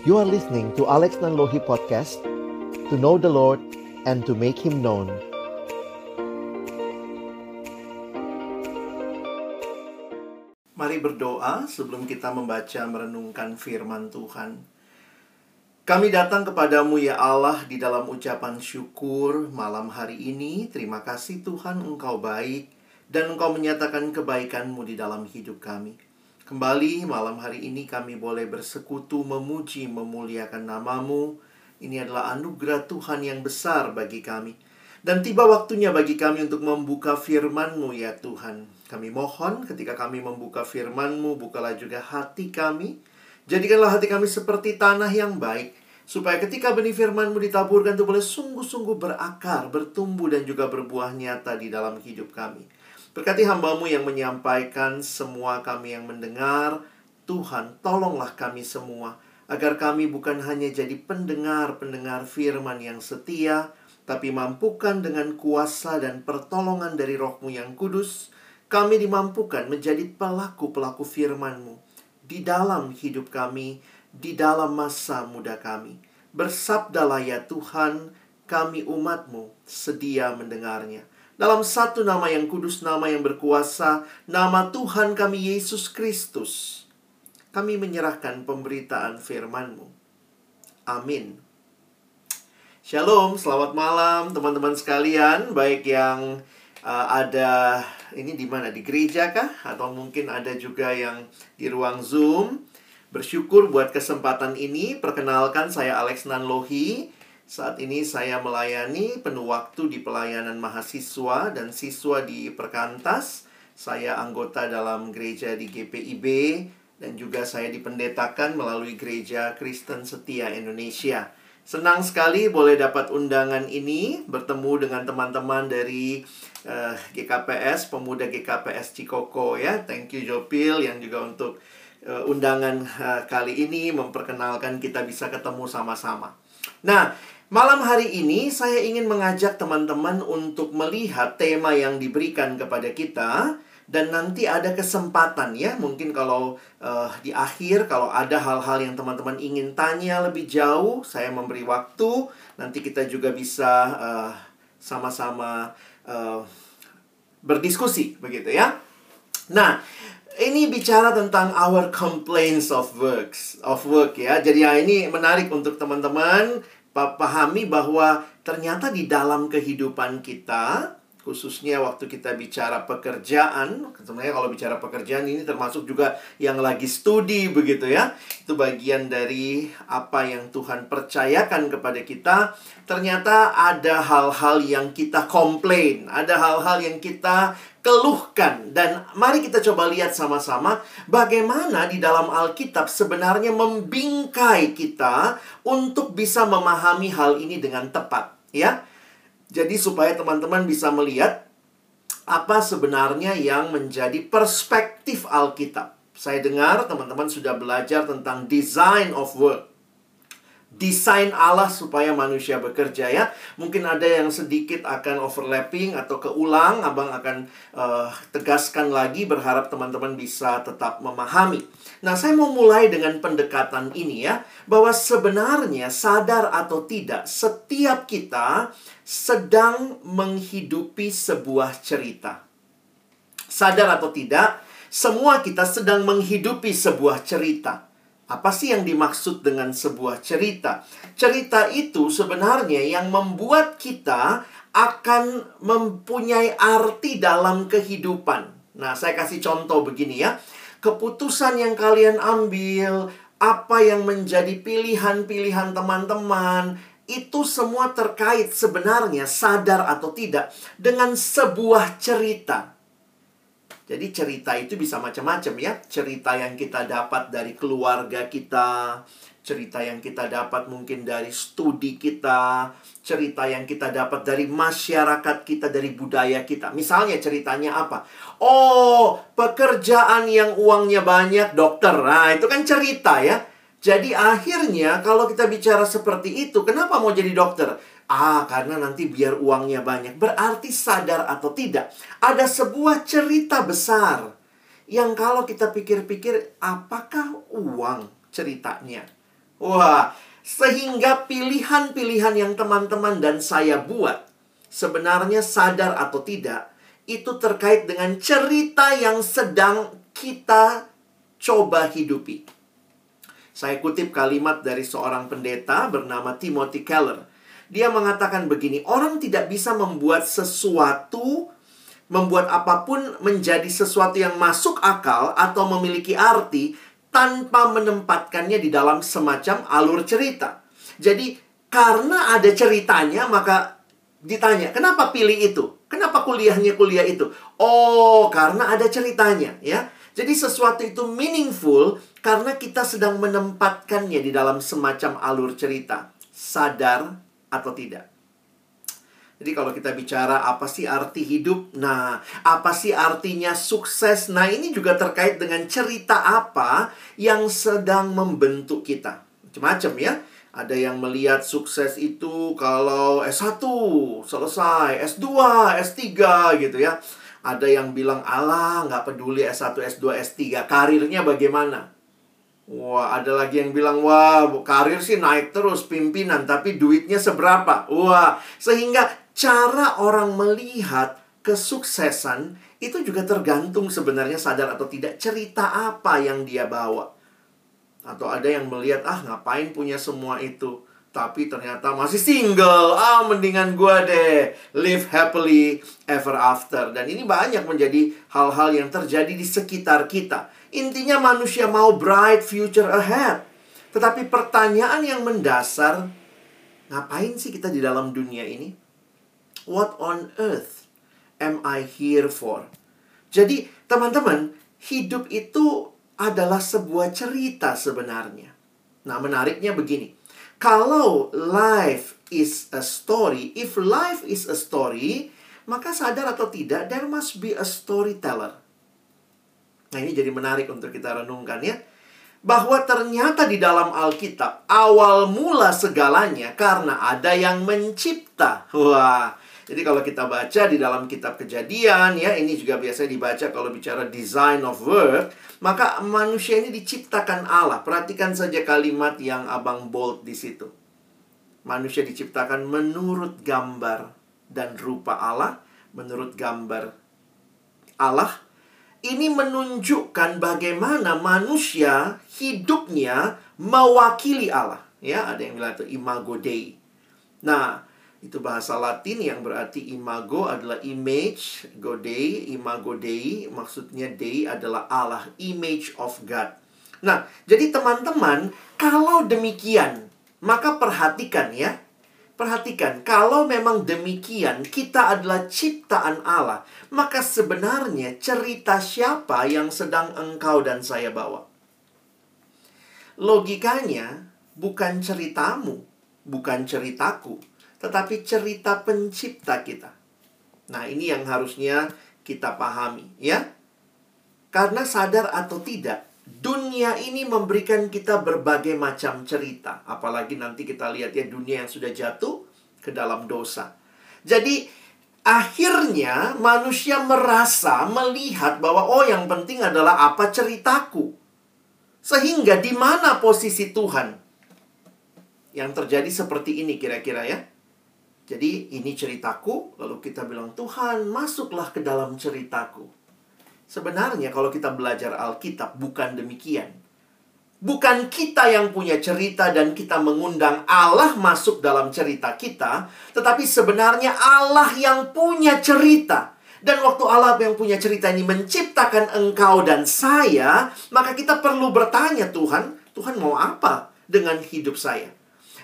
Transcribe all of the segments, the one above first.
You are listening to Alex Nanlohi Podcast To know the Lord and to make Him known Mari berdoa sebelum kita membaca merenungkan firman Tuhan. Kami datang kepadamu ya Allah di dalam ucapan syukur malam hari ini. Terima kasih Tuhan Engkau baik dan Engkau menyatakan kebaikanmu di dalam hidup kami. Kembali malam hari ini kami boleh bersekutu memuji memuliakan namamu. Ini adalah anugerah Tuhan yang besar bagi kami. Dan tiba waktunya bagi kami untuk membuka firman-Mu ya Tuhan. Kami mohon ketika kami membuka firman-Mu, bukalah juga hati kami. Jadikanlah hati kami seperti tanah yang baik. Supaya ketika benih firman-Mu ditaburkan itu boleh sungguh-sungguh berakar, bertumbuh dan juga berbuah nyata di dalam hidup kami. Berkati hambamu yang menyampaikan semua kami yang mendengar. Tuhan, tolonglah kami semua. Agar kami bukan hanya jadi pendengar-pendengar firman yang setia, tapi mampukan dengan kuasa dan pertolongan dari rohmu yang kudus, kami dimampukan menjadi pelaku-pelaku firman-Mu di dalam hidup kami, di dalam masa muda kami. Bersabdalah ya Tuhan, kami umat-Mu sedia mendengarnya. Dalam satu nama yang kudus, nama yang berkuasa, nama Tuhan kami Yesus Kristus, kami menyerahkan pemberitaan firman-Mu. Amin. Shalom, selamat malam teman-teman sekalian, baik yang uh, ada ini di mana di gereja kah atau mungkin ada juga yang di ruang Zoom. Bersyukur buat kesempatan ini. Perkenalkan saya Alex Nanlohi. Saat ini saya melayani penuh waktu di pelayanan mahasiswa dan siswa di Perkantas. Saya anggota dalam gereja di GPIB dan juga saya dipendetakan melalui Gereja Kristen Setia Indonesia. Senang sekali boleh dapat undangan ini bertemu dengan teman-teman dari uh, eh, GKPS Pemuda GKPS Cikoko ya. Thank you Jopil yang juga untuk uh, undangan uh, kali ini memperkenalkan kita bisa ketemu sama-sama. Nah, malam hari ini saya ingin mengajak teman-teman untuk melihat tema yang diberikan kepada kita dan nanti ada kesempatan ya. Mungkin kalau uh, di akhir kalau ada hal-hal yang teman-teman ingin tanya lebih jauh saya memberi waktu. Nanti kita juga bisa uh, sama-sama uh, berdiskusi begitu ya. Nah ini bicara tentang our complaints of works of work ya. Jadi ya ini menarik untuk teman-teman pahami bahwa ternyata di dalam kehidupan kita khususnya waktu kita bicara pekerjaan sebenarnya kalau bicara pekerjaan ini termasuk juga yang lagi studi begitu ya itu bagian dari apa yang Tuhan percayakan kepada kita ternyata ada hal-hal yang kita komplain ada hal-hal yang kita keluhkan. Dan mari kita coba lihat sama-sama bagaimana di dalam Alkitab sebenarnya membingkai kita untuk bisa memahami hal ini dengan tepat ya. Jadi supaya teman-teman bisa melihat apa sebenarnya yang menjadi perspektif Alkitab. Saya dengar teman-teman sudah belajar tentang design of work desain Allah supaya manusia bekerja ya. Mungkin ada yang sedikit akan overlapping atau keulang, Abang akan uh, tegaskan lagi berharap teman-teman bisa tetap memahami. Nah, saya mau mulai dengan pendekatan ini ya, bahwa sebenarnya sadar atau tidak, setiap kita sedang menghidupi sebuah cerita. Sadar atau tidak, semua kita sedang menghidupi sebuah cerita. Apa sih yang dimaksud dengan sebuah cerita? Cerita itu sebenarnya yang membuat kita akan mempunyai arti dalam kehidupan. Nah, saya kasih contoh begini ya. Keputusan yang kalian ambil, apa yang menjadi pilihan-pilihan teman-teman, itu semua terkait sebenarnya sadar atau tidak dengan sebuah cerita. Jadi cerita itu bisa macam-macam ya. Cerita yang kita dapat dari keluarga kita, cerita yang kita dapat mungkin dari studi kita, cerita yang kita dapat dari masyarakat kita, dari budaya kita. Misalnya ceritanya apa? Oh, pekerjaan yang uangnya banyak dokter. Nah, itu kan cerita ya. Jadi akhirnya kalau kita bicara seperti itu, kenapa mau jadi dokter? Ah, karena nanti biar uangnya banyak. Berarti sadar atau tidak, ada sebuah cerita besar yang kalau kita pikir-pikir, apakah uang ceritanya? Wah, sehingga pilihan-pilihan yang teman-teman dan saya buat sebenarnya sadar atau tidak itu terkait dengan cerita yang sedang kita coba hidupi. Saya kutip kalimat dari seorang pendeta bernama Timothy Keller. Dia mengatakan begini, orang tidak bisa membuat sesuatu membuat apa pun menjadi sesuatu yang masuk akal atau memiliki arti tanpa menempatkannya di dalam semacam alur cerita. Jadi, karena ada ceritanya, maka ditanya, "Kenapa pilih itu? Kenapa kuliahnya kuliah itu?" Oh, karena ada ceritanya, ya. Jadi sesuatu itu meaningful karena kita sedang menempatkannya di dalam semacam alur cerita, sadar atau tidak. Jadi kalau kita bicara apa sih arti hidup? Nah, apa sih artinya sukses? Nah, ini juga terkait dengan cerita apa yang sedang membentuk kita. Macam-macam ya. Ada yang melihat sukses itu kalau S1 selesai, S2, S3 gitu ya. Ada yang bilang, Allah nggak peduli S1, S2, S3. Karirnya bagaimana? Wah, ada lagi yang bilang, wah, karir sih naik terus pimpinan, tapi duitnya seberapa? Wah, sehingga cara orang melihat kesuksesan itu juga tergantung sebenarnya sadar atau tidak cerita apa yang dia bawa. Atau ada yang melihat, ah ngapain punya semua itu. Tapi ternyata masih single. Ah, mendingan gue deh. Live happily ever after. Dan ini banyak menjadi hal-hal yang terjadi di sekitar kita. Intinya manusia mau bright future ahead. Tetapi pertanyaan yang mendasar, ngapain sih kita di dalam dunia ini? What on earth am I here for? Jadi, teman-teman, hidup itu adalah sebuah cerita sebenarnya. Nah, menariknya begini. Kalau life is a story, if life is a story, maka sadar atau tidak, there must be a storyteller. Nah, ini jadi menarik untuk kita renungkan ya. Bahwa ternyata di dalam Alkitab, awal mula segalanya karena ada yang mencipta. Wah, jadi kalau kita baca di dalam kitab kejadian ya, ini juga biasa dibaca kalau bicara design of work, maka manusia ini diciptakan Allah. Perhatikan saja kalimat yang Abang bold di situ. Manusia diciptakan menurut gambar dan rupa Allah, menurut gambar Allah. Ini menunjukkan bagaimana manusia hidupnya mewakili Allah. Ya, ada yang bilang itu imago Dei. Nah, itu bahasa Latin yang berarti imago adalah image, godei, imago dei, maksudnya dei adalah Allah, image of God. Nah, jadi teman-teman, kalau demikian, maka perhatikan ya. Perhatikan, kalau memang demikian, kita adalah ciptaan Allah, maka sebenarnya cerita siapa yang sedang engkau dan saya bawa? Logikanya, bukan ceritamu, bukan ceritaku, tetapi cerita pencipta kita. Nah, ini yang harusnya kita pahami, ya. Karena sadar atau tidak, dunia ini memberikan kita berbagai macam cerita. Apalagi nanti kita lihat ya dunia yang sudah jatuh ke dalam dosa. Jadi, akhirnya manusia merasa melihat bahwa oh yang penting adalah apa ceritaku. Sehingga di mana posisi Tuhan? Yang terjadi seperti ini kira-kira ya. Jadi ini ceritaku, lalu kita bilang, Tuhan masuklah ke dalam ceritaku. Sebenarnya kalau kita belajar Alkitab bukan demikian. Bukan kita yang punya cerita dan kita mengundang Allah masuk dalam cerita kita, tetapi sebenarnya Allah yang punya cerita. Dan waktu Allah yang punya cerita ini menciptakan engkau dan saya, maka kita perlu bertanya Tuhan, Tuhan mau apa dengan hidup saya?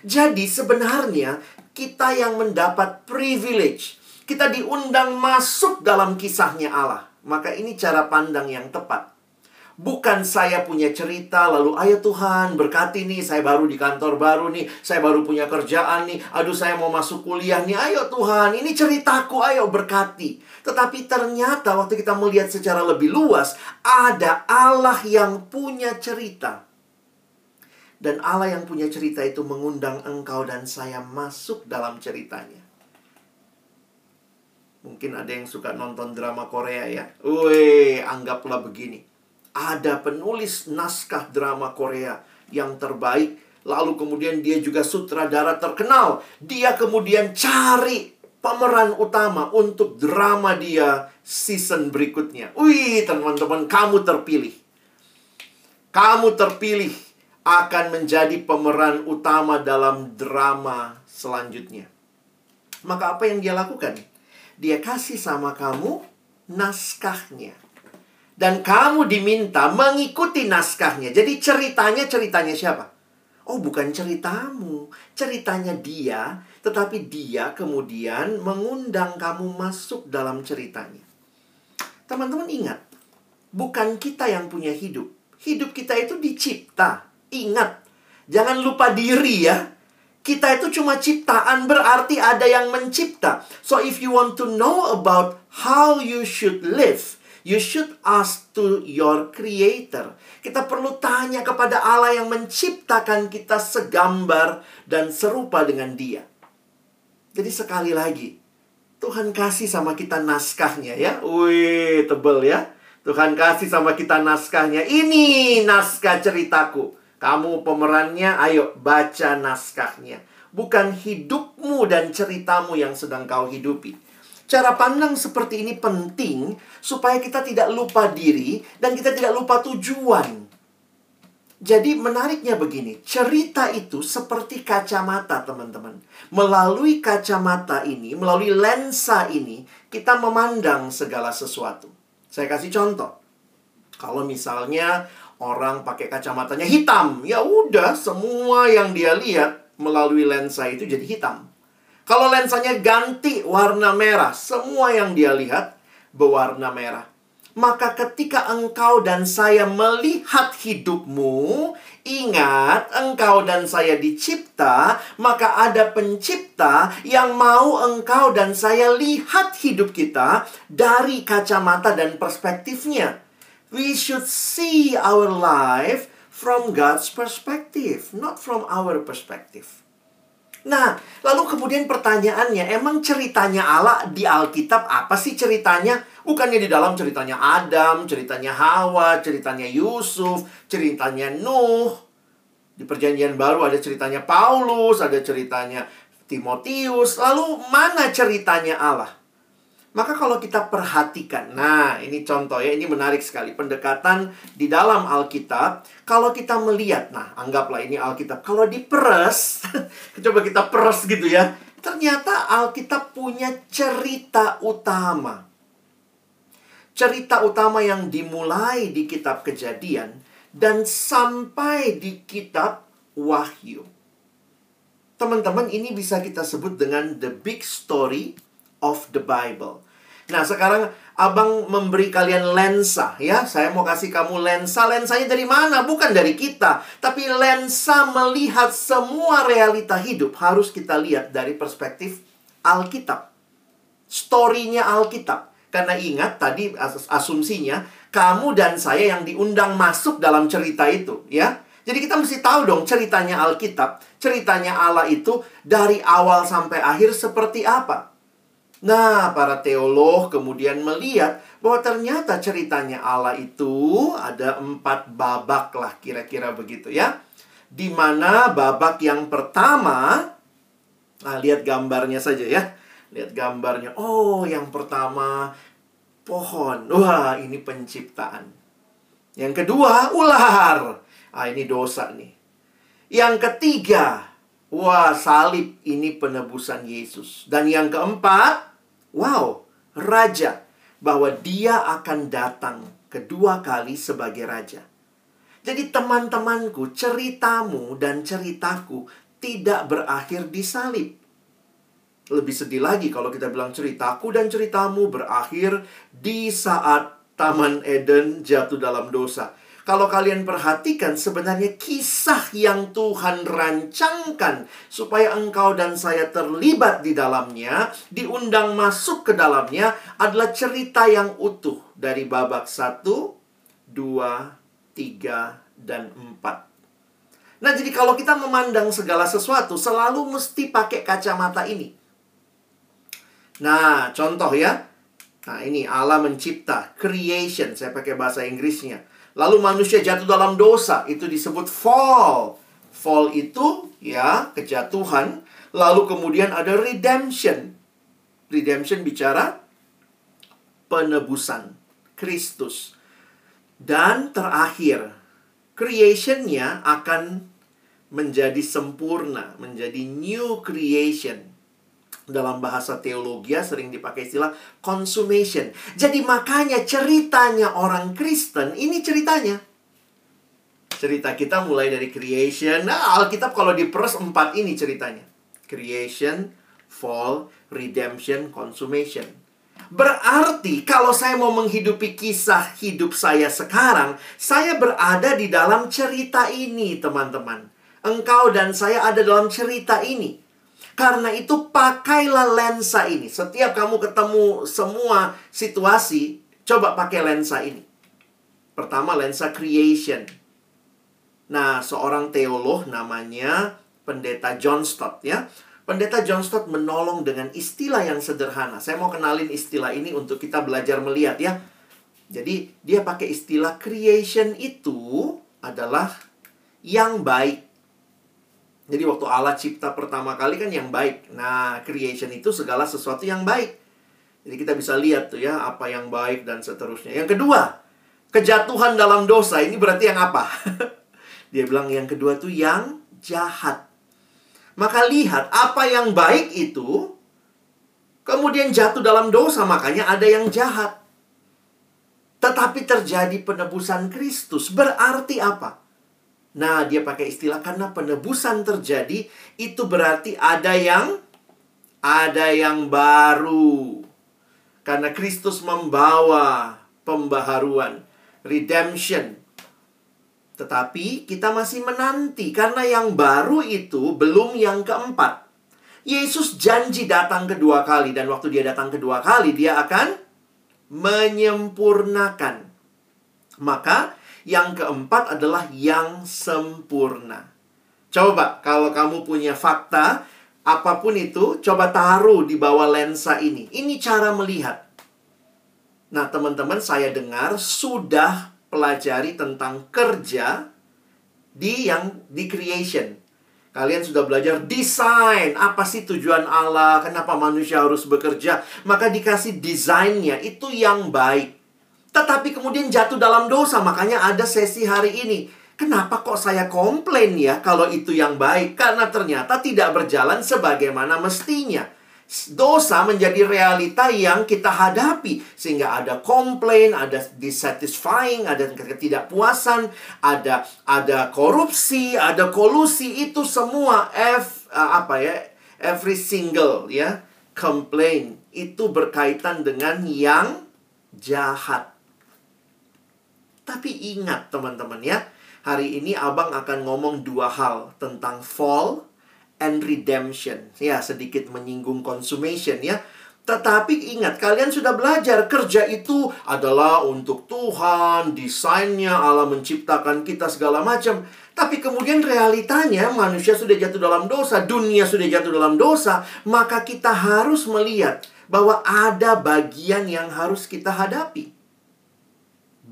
Jadi sebenarnya kita yang mendapat privilege. Kita diundang masuk dalam kisahnya Allah. Maka ini cara pandang yang tepat. Bukan saya punya cerita lalu ayo Tuhan berkati nih saya baru di kantor baru nih saya baru punya kerjaan nih aduh saya mau masuk kuliah nih ayo Tuhan ini ceritaku ayo berkati tetapi ternyata waktu kita melihat secara lebih luas ada Allah yang punya cerita dan Allah yang punya cerita itu mengundang engkau dan saya masuk dalam ceritanya. Mungkin ada yang suka nonton drama Korea ya. Wih, anggaplah begini. Ada penulis naskah drama Korea yang terbaik Lalu kemudian dia juga sutradara terkenal. Dia kemudian cari pemeran utama untuk drama dia season berikutnya. Wih, teman-teman, kamu terpilih. Kamu terpilih akan menjadi pemeran utama dalam drama selanjutnya. Maka apa yang dia lakukan? Dia kasih sama kamu naskahnya. Dan kamu diminta mengikuti naskahnya. Jadi ceritanya ceritanya siapa? Oh, bukan ceritamu, ceritanya dia, tetapi dia kemudian mengundang kamu masuk dalam ceritanya. Teman-teman ingat, bukan kita yang punya hidup. Hidup kita itu dicipta. Ingat, jangan lupa diri ya. Kita itu cuma ciptaan berarti ada yang mencipta. So if you want to know about how you should live, You should ask to your creator. Kita perlu tanya kepada Allah yang menciptakan kita segambar dan serupa dengan dia. Jadi sekali lagi, Tuhan kasih sama kita naskahnya ya. Wih, tebel ya. Tuhan kasih sama kita naskahnya. Ini naskah ceritaku. Kamu pemerannya, ayo baca naskahnya. Bukan hidupmu dan ceritamu yang sedang kau hidupi. Cara pandang seperti ini penting supaya kita tidak lupa diri dan kita tidak lupa tujuan. Jadi menariknya begini, cerita itu seperti kacamata teman-teman. Melalui kacamata ini, melalui lensa ini, kita memandang segala sesuatu. Saya kasih contoh. Kalau misalnya orang pakai kacamatanya hitam, ya udah semua yang dia lihat melalui lensa itu jadi hitam. Kalau lensanya ganti warna merah, semua yang dia lihat berwarna merah. Maka ketika engkau dan saya melihat hidupmu, ingat engkau dan saya dicipta, maka ada pencipta yang mau engkau dan saya lihat hidup kita dari kacamata dan perspektifnya. We should see our life from God's perspective, not from our perspective. Nah, lalu kemudian pertanyaannya, emang ceritanya Allah di Alkitab apa sih ceritanya? Bukannya di dalam ceritanya Adam, ceritanya Hawa, ceritanya Yusuf, ceritanya Nuh. Di perjanjian baru ada ceritanya Paulus, ada ceritanya Timotius. Lalu mana ceritanya Allah? Maka kalau kita perhatikan, nah ini contoh ya, ini menarik sekali. Pendekatan di dalam Alkitab, kalau kita melihat, nah anggaplah ini Alkitab. Kalau diperes, coba kita peres gitu ya. Ternyata Alkitab punya cerita utama. Cerita utama yang dimulai di kitab kejadian dan sampai di kitab Wahyu. Teman-teman, ini bisa kita sebut dengan the big story of the Bible. Nah, sekarang Abang memberi kalian lensa ya. Saya mau kasih kamu lensa. Lensanya dari mana? Bukan dari kita, tapi lensa melihat semua realita hidup harus kita lihat dari perspektif Alkitab. Story-nya Alkitab. Karena ingat tadi as asumsinya kamu dan saya yang diundang masuk dalam cerita itu, ya. Jadi kita mesti tahu dong ceritanya Alkitab, ceritanya Allah itu dari awal sampai akhir seperti apa. Nah, para teolog kemudian melihat bahwa ternyata ceritanya Allah itu ada empat babak lah kira-kira begitu ya. Di mana babak yang pertama, nah lihat gambarnya saja ya. Lihat gambarnya. Oh, yang pertama pohon. Wah, ini penciptaan. Yang kedua, ular. Ah, ini dosa nih. Yang ketiga, Wah, salib ini penebusan Yesus. Dan yang keempat, wow, raja. Bahwa dia akan datang kedua kali sebagai raja. Jadi teman-temanku, ceritamu dan ceritaku tidak berakhir di salib. Lebih sedih lagi kalau kita bilang ceritaku dan ceritamu berakhir di saat Taman Eden jatuh dalam dosa. Kalau kalian perhatikan sebenarnya kisah yang Tuhan rancangkan supaya engkau dan saya terlibat di dalamnya, diundang masuk ke dalamnya adalah cerita yang utuh dari babak 1, 2, 3, dan 4. Nah, jadi kalau kita memandang segala sesuatu selalu mesti pakai kacamata ini. Nah, contoh ya. Nah, ini Allah mencipta, creation, saya pakai bahasa Inggrisnya. Lalu manusia jatuh dalam dosa, itu disebut fall. Fall itu ya kejatuhan, lalu kemudian ada redemption. Redemption bicara penebusan Kristus. Dan terakhir, creationnya akan menjadi sempurna, menjadi new creation. Dalam bahasa teologi sering dipakai istilah consummation. Jadi makanya ceritanya orang Kristen ini ceritanya. Cerita kita mulai dari creation. Nah, Alkitab kalau diperes empat ini ceritanya. Creation, fall, redemption, consummation. Berarti kalau saya mau menghidupi kisah hidup saya sekarang, saya berada di dalam cerita ini, teman-teman. Engkau dan saya ada dalam cerita ini. Karena itu pakailah lensa ini. Setiap kamu ketemu semua situasi, coba pakai lensa ini. Pertama lensa creation. Nah, seorang teolog namanya Pendeta John Stott ya. Pendeta John Stott menolong dengan istilah yang sederhana. Saya mau kenalin istilah ini untuk kita belajar melihat ya. Jadi dia pakai istilah creation itu adalah yang baik. Jadi waktu Allah cipta pertama kali kan yang baik. Nah, creation itu segala sesuatu yang baik. Jadi kita bisa lihat tuh ya apa yang baik dan seterusnya. Yang kedua, kejatuhan dalam dosa ini berarti yang apa? dia bilang yang kedua tuh yang jahat. Maka lihat apa yang baik itu kemudian jatuh dalam dosa, makanya ada yang jahat. Tetapi terjadi penebusan Kristus. Berarti apa? Nah, dia pakai istilah karena penebusan terjadi itu berarti ada yang ada yang baru. Karena Kristus membawa pembaharuan, redemption, tetapi kita masih menanti karena yang baru itu belum yang keempat. Yesus janji datang kedua kali dan waktu dia datang kedua kali dia akan menyempurnakan. Maka yang keempat adalah yang sempurna. Coba kalau kamu punya fakta apa pun itu coba taruh di bawah lensa ini. Ini cara melihat. Nah, teman-teman saya dengar sudah pelajari tentang kerja di yang di creation. Kalian sudah belajar desain, apa sih tujuan Allah, kenapa manusia harus bekerja, maka dikasih desainnya itu yang baik. Tetapi kemudian jatuh dalam dosa, makanya ada sesi hari ini. Kenapa kok saya komplain ya kalau itu yang baik? Karena ternyata tidak berjalan sebagaimana mestinya dosa menjadi realita yang kita hadapi sehingga ada komplain, ada dissatisfying, ada ketidakpuasan, ada ada korupsi, ada kolusi itu semua F uh, apa ya? every single ya complain itu berkaitan dengan yang jahat. Tapi ingat teman-teman ya, hari ini Abang akan ngomong dua hal tentang fall and redemption. Ya, sedikit menyinggung consummation ya. Tetapi ingat, kalian sudah belajar kerja itu adalah untuk Tuhan, desainnya Allah menciptakan kita segala macam. Tapi kemudian realitanya manusia sudah jatuh dalam dosa, dunia sudah jatuh dalam dosa, maka kita harus melihat bahwa ada bagian yang harus kita hadapi.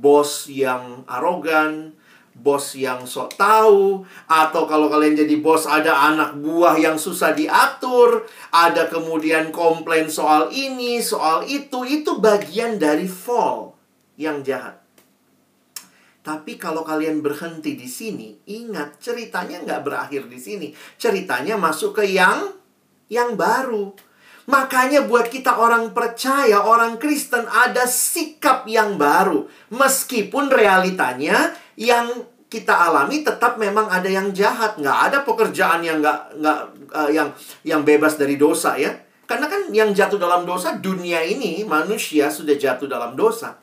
Bos yang arogan, bos yang sok tahu atau kalau kalian jadi bos ada anak buah yang susah diatur, ada kemudian komplain soal ini, soal itu, itu bagian dari fall yang jahat. Tapi kalau kalian berhenti di sini, ingat ceritanya nggak berakhir di sini. Ceritanya masuk ke yang yang baru. Makanya buat kita orang percaya, orang Kristen ada sikap yang baru. Meskipun realitanya yang kita alami tetap memang ada yang jahat, nggak ada pekerjaan yang nggak nggak uh, yang yang bebas dari dosa ya. Karena kan yang jatuh dalam dosa dunia ini manusia sudah jatuh dalam dosa.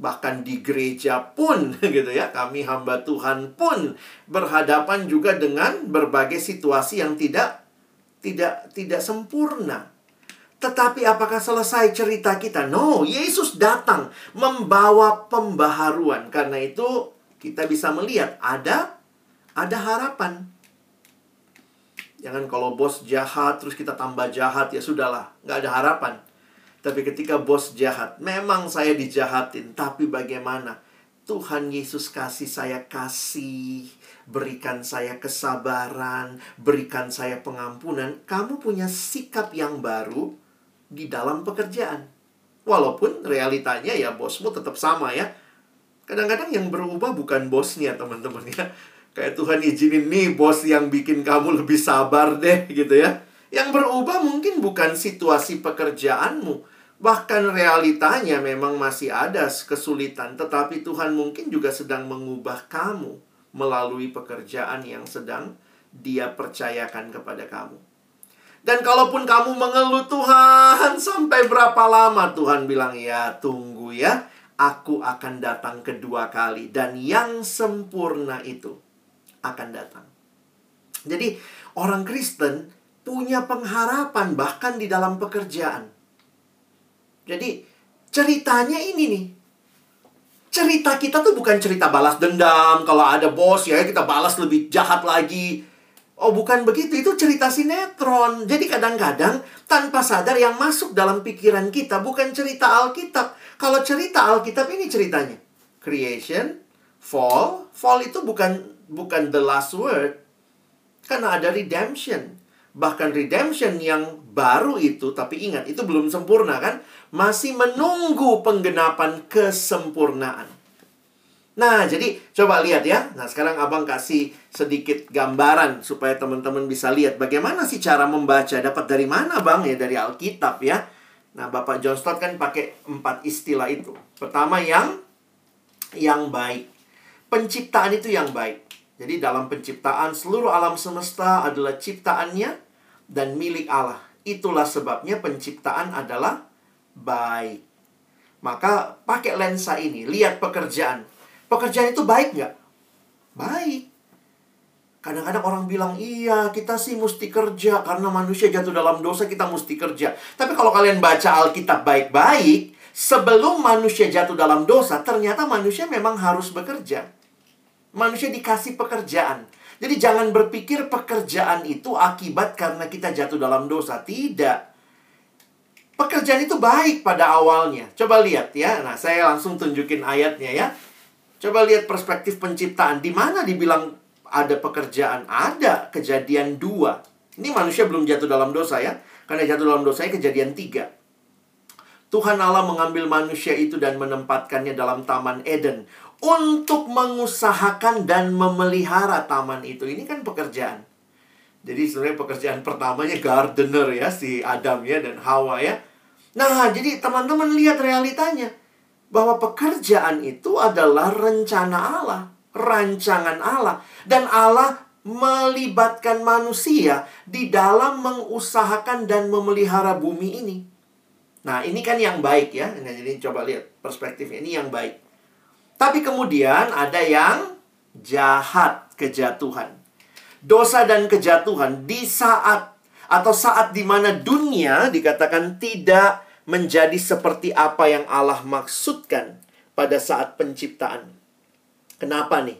Bahkan di gereja pun gitu ya, kami hamba Tuhan pun berhadapan juga dengan berbagai situasi yang tidak tidak tidak sempurna. Tetapi apakah selesai cerita kita? No, Yesus datang membawa pembaharuan. Karena itu kita bisa melihat ada ada harapan. Jangan kalau bos jahat terus kita tambah jahat ya sudahlah, nggak ada harapan. Tapi ketika bos jahat, memang saya dijahatin, tapi bagaimana? Tuhan Yesus kasih saya kasih, berikan saya kesabaran, berikan saya pengampunan, kamu punya sikap yang baru di dalam pekerjaan. Walaupun realitanya ya bosmu tetap sama ya. Kadang-kadang yang berubah bukan bosnya teman-teman ya. Kayak Tuhan izinin nih bos yang bikin kamu lebih sabar deh gitu ya. Yang berubah mungkin bukan situasi pekerjaanmu. Bahkan realitanya memang masih ada kesulitan. Tetapi Tuhan mungkin juga sedang mengubah kamu melalui pekerjaan yang sedang dia percayakan kepada kamu. Dan kalaupun kamu mengeluh Tuhan sampai berapa lama Tuhan bilang ya tunggu ya. Aku akan datang kedua kali dan yang sempurna itu akan datang. Jadi orang Kristen punya pengharapan bahkan di dalam pekerjaan. Jadi ceritanya ini nih. Cerita kita tuh bukan cerita balas dendam. Kalau ada bos ya kita balas lebih jahat lagi. Oh bukan begitu, itu cerita sinetron. Jadi kadang-kadang tanpa sadar yang masuk dalam pikiran kita bukan cerita Alkitab. Kalau cerita Alkitab ini ceritanya. Creation, fall, fall itu bukan bukan the last word. Karena ada redemption. Bahkan redemption yang baru itu, tapi ingat, itu belum sempurna kan? Masih menunggu penggenapan kesempurnaan. Nah, jadi coba lihat ya. Nah, sekarang abang kasih sedikit gambaran supaya teman-teman bisa lihat bagaimana sih cara membaca. Dapat dari mana bang? Ya dari Alkitab ya. Nah, Bapak John Stott kan pakai empat istilah itu. Pertama yang yang baik. Penciptaan itu yang baik. Jadi dalam penciptaan seluruh alam semesta adalah ciptaannya dan milik Allah. Itulah sebabnya penciptaan adalah baik. Maka pakai lensa ini, lihat pekerjaan. Pekerjaan itu baik nggak? Baik. Kadang-kadang orang bilang, iya kita sih mesti kerja karena manusia jatuh dalam dosa kita mesti kerja. Tapi kalau kalian baca Alkitab baik-baik, sebelum manusia jatuh dalam dosa, ternyata manusia memang harus bekerja. Manusia dikasih pekerjaan. Jadi jangan berpikir pekerjaan itu akibat karena kita jatuh dalam dosa. Tidak. Pekerjaan itu baik pada awalnya. Coba lihat ya. Nah, saya langsung tunjukin ayatnya ya. Coba lihat perspektif penciptaan. Di mana dibilang ada pekerjaan? Ada kejadian dua. Ini manusia belum jatuh dalam dosa ya. Karena jatuh dalam dosanya kejadian tiga. Tuhan Allah mengambil manusia itu dan menempatkannya dalam Taman Eden untuk mengusahakan dan memelihara taman itu. Ini kan pekerjaan. Jadi sebenarnya pekerjaan pertamanya gardener ya si Adam ya dan Hawa ya. Nah, jadi teman-teman lihat realitanya bahwa pekerjaan itu adalah rencana Allah, rancangan Allah dan Allah melibatkan manusia di dalam mengusahakan dan memelihara bumi ini. Nah, ini kan yang baik ya. Nah, jadi coba lihat perspektifnya ini yang baik. Tapi kemudian ada yang jahat kejatuhan. Dosa dan kejatuhan di saat atau saat di mana dunia dikatakan tidak menjadi seperti apa yang Allah maksudkan pada saat penciptaan. Kenapa nih?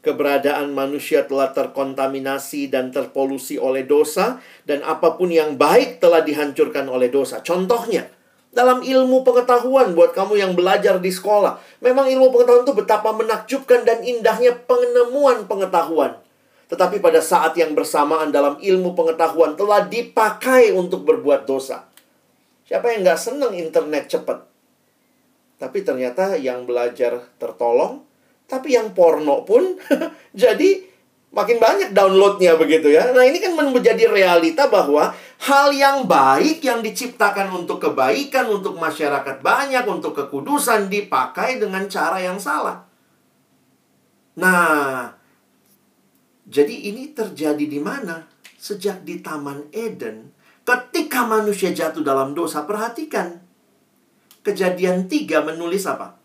Keberadaan manusia telah terkontaminasi dan terpolusi oleh dosa dan apa pun yang baik telah dihancurkan oleh dosa. Contohnya, dalam ilmu pengetahuan buat kamu yang belajar di sekolah. Memang ilmu pengetahuan itu betapa menakjubkan dan indahnya penemuan pengetahuan. Tetapi pada saat yang bersamaan dalam ilmu pengetahuan telah dipakai untuk berbuat dosa. Siapa yang nggak senang internet cepat? Tapi ternyata yang belajar tertolong. Tapi yang porno pun jadi makin banyak downloadnya begitu ya. Nah ini kan menjadi realita bahwa hal yang baik yang diciptakan untuk kebaikan, untuk masyarakat banyak, untuk kekudusan dipakai dengan cara yang salah. Nah, jadi ini terjadi di mana? Sejak di Taman Eden, ketika manusia jatuh dalam dosa, perhatikan. Kejadian 3 menulis apa?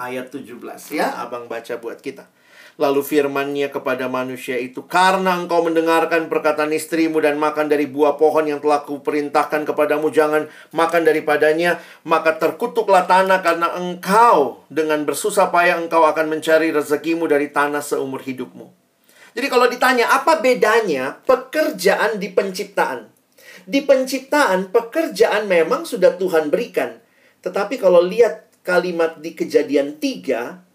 Ayat 17 ya, abang baca buat kita. Lalu firmannya kepada manusia itu, Karena engkau mendengarkan perkataan istrimu dan makan dari buah pohon yang telah kuperintahkan kepadamu, jangan makan daripadanya, maka terkutuklah tanah karena engkau dengan bersusah payah engkau akan mencari rezekimu dari tanah seumur hidupmu. Jadi kalau ditanya, apa bedanya pekerjaan di penciptaan? Di penciptaan, pekerjaan memang sudah Tuhan berikan. Tetapi kalau lihat kalimat di kejadian 3,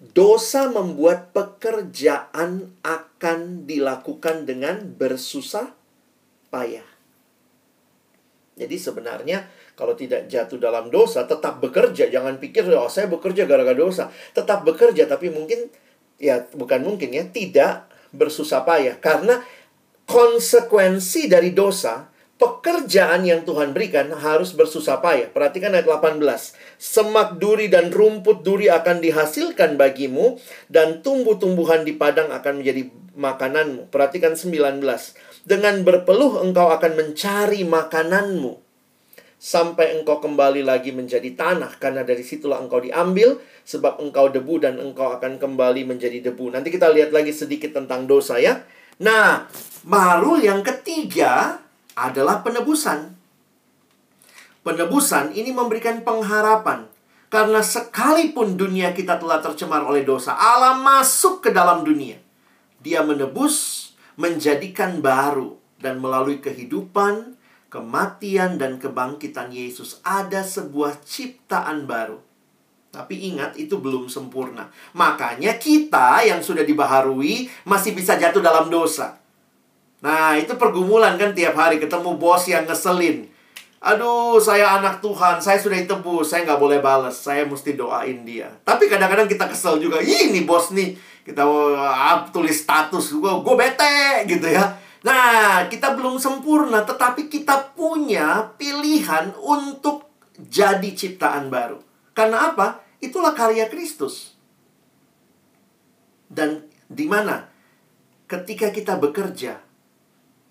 dosa membuat pekerjaan akan dilakukan dengan bersusah payah. Jadi sebenarnya kalau tidak jatuh dalam dosa, tetap bekerja. Jangan pikir, oh saya bekerja gara-gara dosa. Tetap bekerja, tapi mungkin, ya bukan mungkin ya, tidak bersusah payah. Karena konsekuensi dari dosa, pekerjaan yang Tuhan berikan harus bersusah payah. Perhatikan ayat 18. Semak duri dan rumput duri akan dihasilkan bagimu, dan tumbuh-tumbuhan di padang akan menjadi makananmu. Perhatikan 19. Dengan berpeluh engkau akan mencari makananmu sampai engkau kembali lagi menjadi tanah karena dari situlah engkau diambil sebab engkau debu dan engkau akan kembali menjadi debu. Nanti kita lihat lagi sedikit tentang dosa ya. Nah, baru yang ketiga adalah penebusan. Penebusan ini memberikan pengharapan. Karena sekalipun dunia kita telah tercemar oleh dosa, Allah masuk ke dalam dunia. Dia menebus, menjadikan baru, dan melalui kehidupan, kematian dan kebangkitan Yesus ada sebuah ciptaan baru. Tapi ingat itu belum sempurna. Makanya kita yang sudah dibaharui masih bisa jatuh dalam dosa. Nah, itu pergumulan kan tiap hari ketemu bos yang ngeselin. Aduh, saya anak Tuhan, saya sudah ditebus, saya nggak boleh balas, saya mesti doain dia. Tapi kadang-kadang kita kesel juga, ini bos nih, kita uh, tulis status, gue bete gitu ya. Nah, kita belum sempurna, tetapi kita punya pilihan untuk jadi ciptaan baru. Karena apa? Itulah karya Kristus. Dan di mana? Ketika kita bekerja,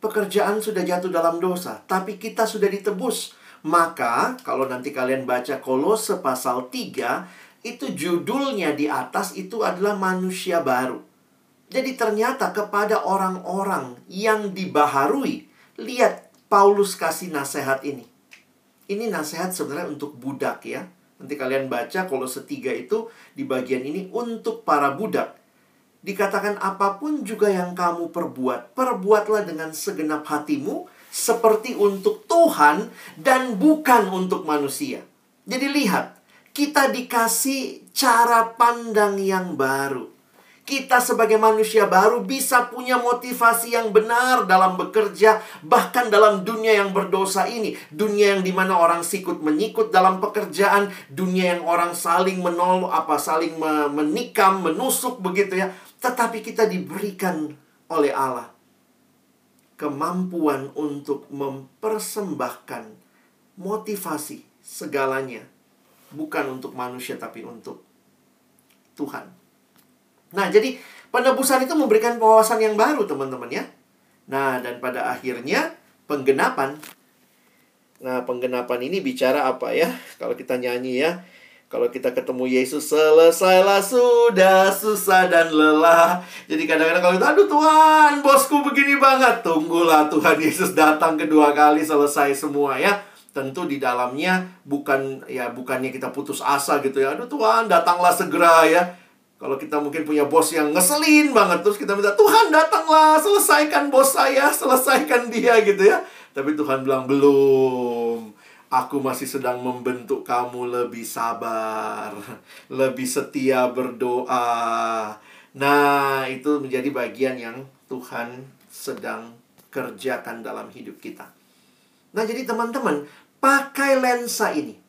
pekerjaan sudah jatuh dalam dosa, tapi kita sudah ditebus. Maka, kalau nanti kalian baca Kolose pasal 3, itu judulnya di atas itu adalah manusia baru. Jadi ternyata kepada orang-orang yang dibaharui, lihat Paulus kasih nasihat ini. Ini nasihat sebenarnya untuk budak ya. Nanti kalian baca kalau setiga itu di bagian ini untuk para budak. Dikatakan apa pun juga yang kamu perbuat, perbuatlah dengan segenap hatimu seperti untuk Tuhan dan bukan untuk manusia. Jadi lihat, kita dikasih cara pandang yang baru kita sebagai manusia baru bisa punya motivasi yang benar dalam bekerja, bahkan dalam dunia yang berdosa ini. Dunia yang di mana orang sikut menyikut dalam pekerjaan, dunia yang orang saling menol, apa saling menikam, menusuk begitu ya. Tetapi kita diberikan oleh Allah kemampuan untuk mempersembahkan motivasi segalanya bukan untuk manusia tapi untuk Tuhan. Nah, jadi penebusan itu memberikan wawasan yang baru, teman-teman ya. Nah, dan pada akhirnya penggenapan. Nah, penggenapan ini bicara apa ya? Kalau kita nyanyi ya. Kalau kita ketemu Yesus selesailah sudah susah dan lelah. Jadi kadang-kadang kalau kita aduh Tuhan, bosku begini banget. Tunggulah Tuhan Yesus datang kedua kali selesai semua ya. Tentu di dalamnya bukan ya bukannya kita putus asa gitu ya. Aduh Tuhan, datanglah segera ya kalau kita mungkin punya bos yang ngeselin banget Terus kita minta Tuhan datanglah selesaikan bos saya Selesaikan dia gitu ya Tapi Tuhan bilang belum Aku masih sedang membentuk kamu lebih sabar Lebih setia berdoa Nah itu menjadi bagian yang Tuhan sedang kerjakan dalam hidup kita Nah jadi teman-teman Pakai lensa ini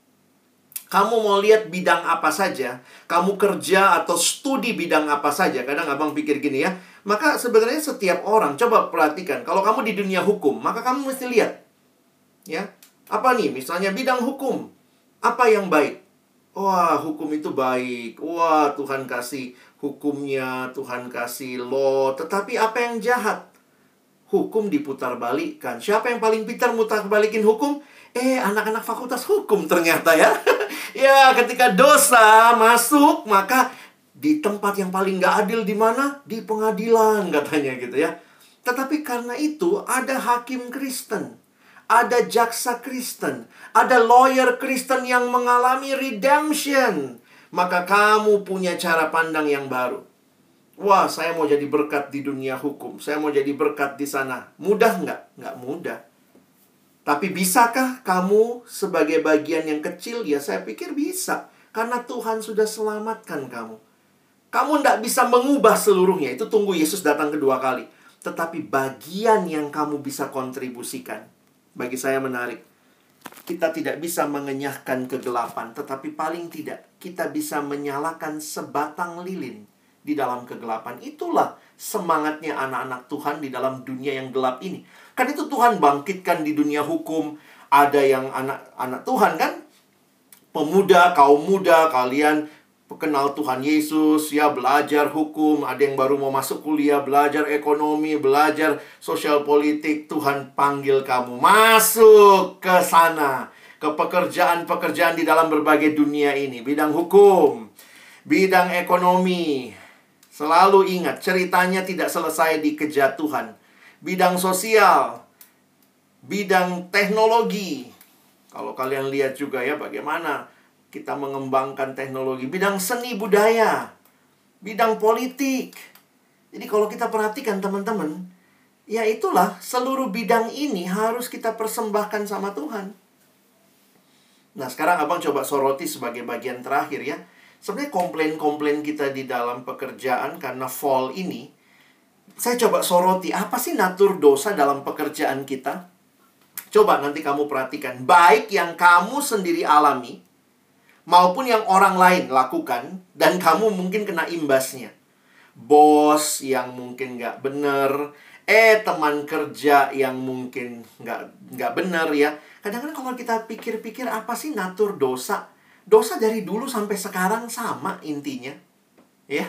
kamu mau lihat bidang apa saja, kamu kerja atau studi bidang apa saja. Kadang abang pikir gini ya, maka sebenarnya setiap orang coba perhatikan. Kalau kamu di dunia hukum, maka kamu mesti lihat, ya apa nih? Misalnya bidang hukum, apa yang baik? Wah, hukum itu baik. Wah, Tuhan kasih hukumnya, Tuhan kasih law. Tetapi apa yang jahat? Hukum diputar balikan. Siapa yang paling pintar mutar balikin hukum? Eh, anak-anak fakultas hukum ternyata ya. ya, ketika dosa masuk, maka di tempat yang paling gak adil di mana? Di pengadilan katanya gitu ya. Tetapi karena itu ada hakim Kristen, ada jaksa Kristen, ada lawyer Kristen yang mengalami redemption. Maka kamu punya cara pandang yang baru. Wah, saya mau jadi berkat di dunia hukum. Saya mau jadi berkat di sana. Mudah nggak? Nggak mudah. Tapi bisakah kamu sebagai bagian yang kecil? Ya saya pikir bisa. Karena Tuhan sudah selamatkan kamu. Kamu tidak bisa mengubah seluruhnya. Itu tunggu Yesus datang kedua kali. Tetapi bagian yang kamu bisa kontribusikan. Bagi saya menarik. Kita tidak bisa mengenyahkan kegelapan. Tetapi paling tidak kita bisa menyalakan sebatang lilin di dalam kegelapan. Itulah semangatnya anak-anak Tuhan di dalam dunia yang gelap ini. Kan itu Tuhan bangkitkan di dunia hukum. Ada yang anak-anak Tuhan kan? Pemuda, kaum muda, kalian kenal Tuhan Yesus, ya belajar hukum, ada yang baru mau masuk kuliah, belajar ekonomi, belajar sosial politik, Tuhan panggil kamu masuk ke sana, ke pekerjaan-pekerjaan di dalam berbagai dunia ini, bidang hukum, bidang ekonomi. Selalu ingat, ceritanya tidak selesai di kejatuhan. Bidang sosial, bidang teknologi. Kalau kalian lihat juga ya bagaimana kita mengembangkan teknologi, bidang seni budaya, bidang politik. Jadi kalau kita perhatikan teman-teman, ya itulah seluruh bidang ini harus kita persembahkan sama Tuhan. Nah, sekarang Abang coba soroti sebagai bagian terakhir ya. Sebenarnya komplain-komplain kita di dalam pekerjaan karena fall ini, saya coba soroti apa sih natur dosa dalam pekerjaan kita? Coba nanti kamu perhatikan, baik yang kamu sendiri alami maupun yang orang lain lakukan dan kamu mungkin kena imbasnya. Bos yang mungkin nggak bener, eh teman kerja yang mungkin nggak nggak bener ya. Kadang-kadang kalau kita pikir-pikir apa sih natur dosa? Dosa dari dulu sampai sekarang sama intinya, ya.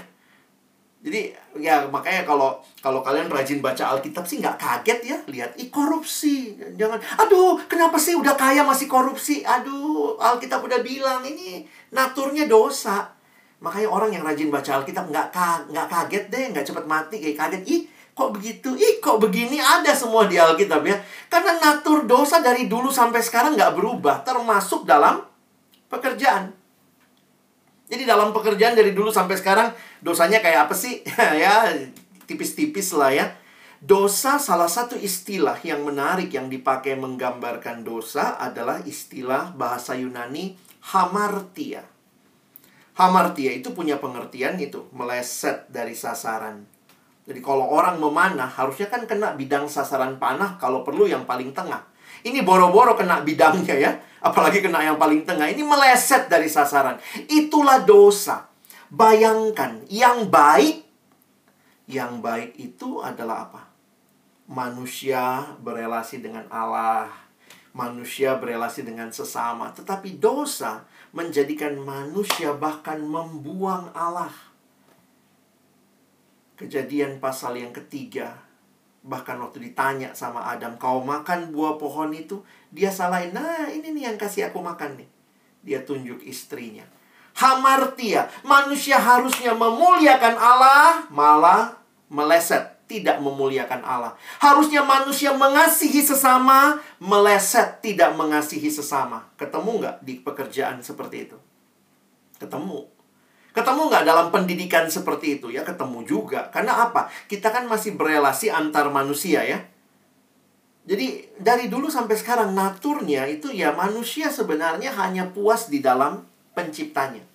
Jadi ya makanya kalau kalau kalian rajin baca Alkitab sih nggak kaget ya lihat. Ih korupsi. Jangan aduh kenapa sih udah kaya masih korupsi? Aduh Alkitab udah bilang ini naturnya dosa. Makanya orang yang rajin baca Alkitab nggak nggak kaget deh nggak cepet mati kayak kaget. Ih kok begitu? Ih kok begini? Ada semua di Alkitab ya. Karena natur dosa dari dulu sampai sekarang nggak berubah termasuk dalam pekerjaan jadi dalam pekerjaan dari dulu sampai sekarang dosanya kayak apa sih? ya tipis-tipis lah ya. Dosa salah satu istilah yang menarik yang dipakai menggambarkan dosa adalah istilah bahasa Yunani hamartia. Hamartia itu punya pengertian itu, meleset dari sasaran. Jadi kalau orang memanah harusnya kan kena bidang sasaran panah kalau perlu yang paling tengah. Ini boro-boro kena bidangnya ya. Apalagi kena yang paling tengah. Ini meleset dari sasaran. Itulah dosa. Bayangkan, yang baik, yang baik itu adalah apa? Manusia berelasi dengan Allah. Manusia berelasi dengan sesama. Tetapi dosa menjadikan manusia bahkan membuang Allah. Kejadian pasal yang ketiga Bahkan waktu ditanya sama Adam, kau makan buah pohon itu? Dia salahin, nah ini nih yang kasih aku makan nih. Dia tunjuk istrinya. Hamartia, manusia harusnya memuliakan Allah, malah meleset. Tidak memuliakan Allah. Harusnya manusia mengasihi sesama, meleset tidak mengasihi sesama. Ketemu nggak di pekerjaan seperti itu? Ketemu. Ketemu nggak dalam pendidikan seperti itu? Ya ketemu juga. Karena apa? Kita kan masih berelasi antar manusia ya. Jadi dari dulu sampai sekarang naturnya itu ya manusia sebenarnya hanya puas di dalam penciptanya.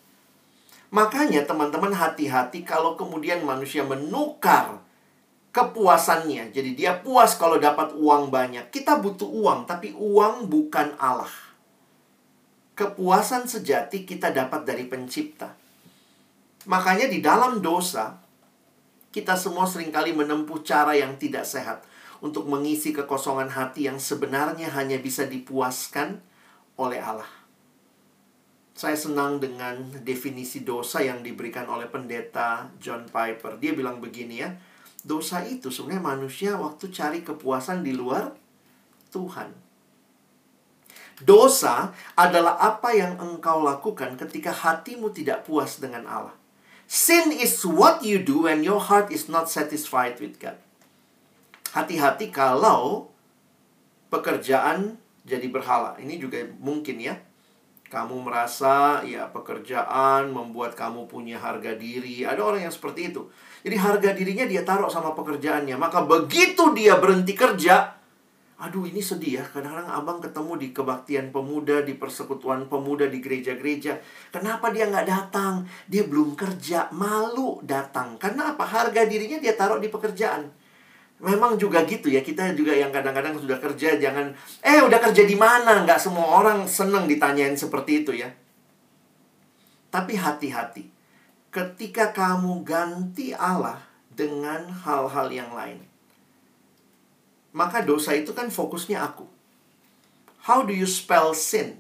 Makanya teman-teman hati-hati kalau kemudian manusia menukar kepuasannya. Jadi dia puas kalau dapat uang banyak. Kita butuh uang, tapi uang bukan Allah. Kepuasan sejati kita dapat dari pencipta. Makanya di dalam dosa, kita semua sering kali menempuh cara yang tidak sehat untuk mengisi kekosongan hati yang sebenarnya hanya bisa dipuaskan oleh Allah. Saya senang dengan definisi dosa yang diberikan oleh pendeta John Piper. Dia bilang begini ya, dosa itu sebenarnya manusia waktu cari kepuasan di luar Tuhan. Dosa adalah apa yang engkau lakukan ketika hatimu tidak puas dengan Allah. Sin is what you do when your heart is not satisfied with God. Hati-hati kalau pekerjaan jadi berhala. Ini juga mungkin ya. Kamu merasa ya pekerjaan membuat kamu punya harga diri. Ada orang yang seperti itu. Jadi harga dirinya dia taruh sama pekerjaannya. Maka begitu dia berhenti kerja, Aduh ini sedih ya, kadang-kadang abang ketemu di kebaktian pemuda, di persekutuan pemuda, di gereja-gereja. Kenapa dia nggak datang? Dia belum kerja, malu datang. Karena apa? Harga dirinya dia taruh di pekerjaan. Memang juga gitu ya, kita juga yang kadang-kadang sudah kerja, jangan, eh udah kerja di mana? Nggak semua orang seneng ditanyain seperti itu ya. Tapi hati-hati, ketika kamu ganti Allah dengan hal-hal yang lain maka dosa itu kan fokusnya aku. How do you spell sin?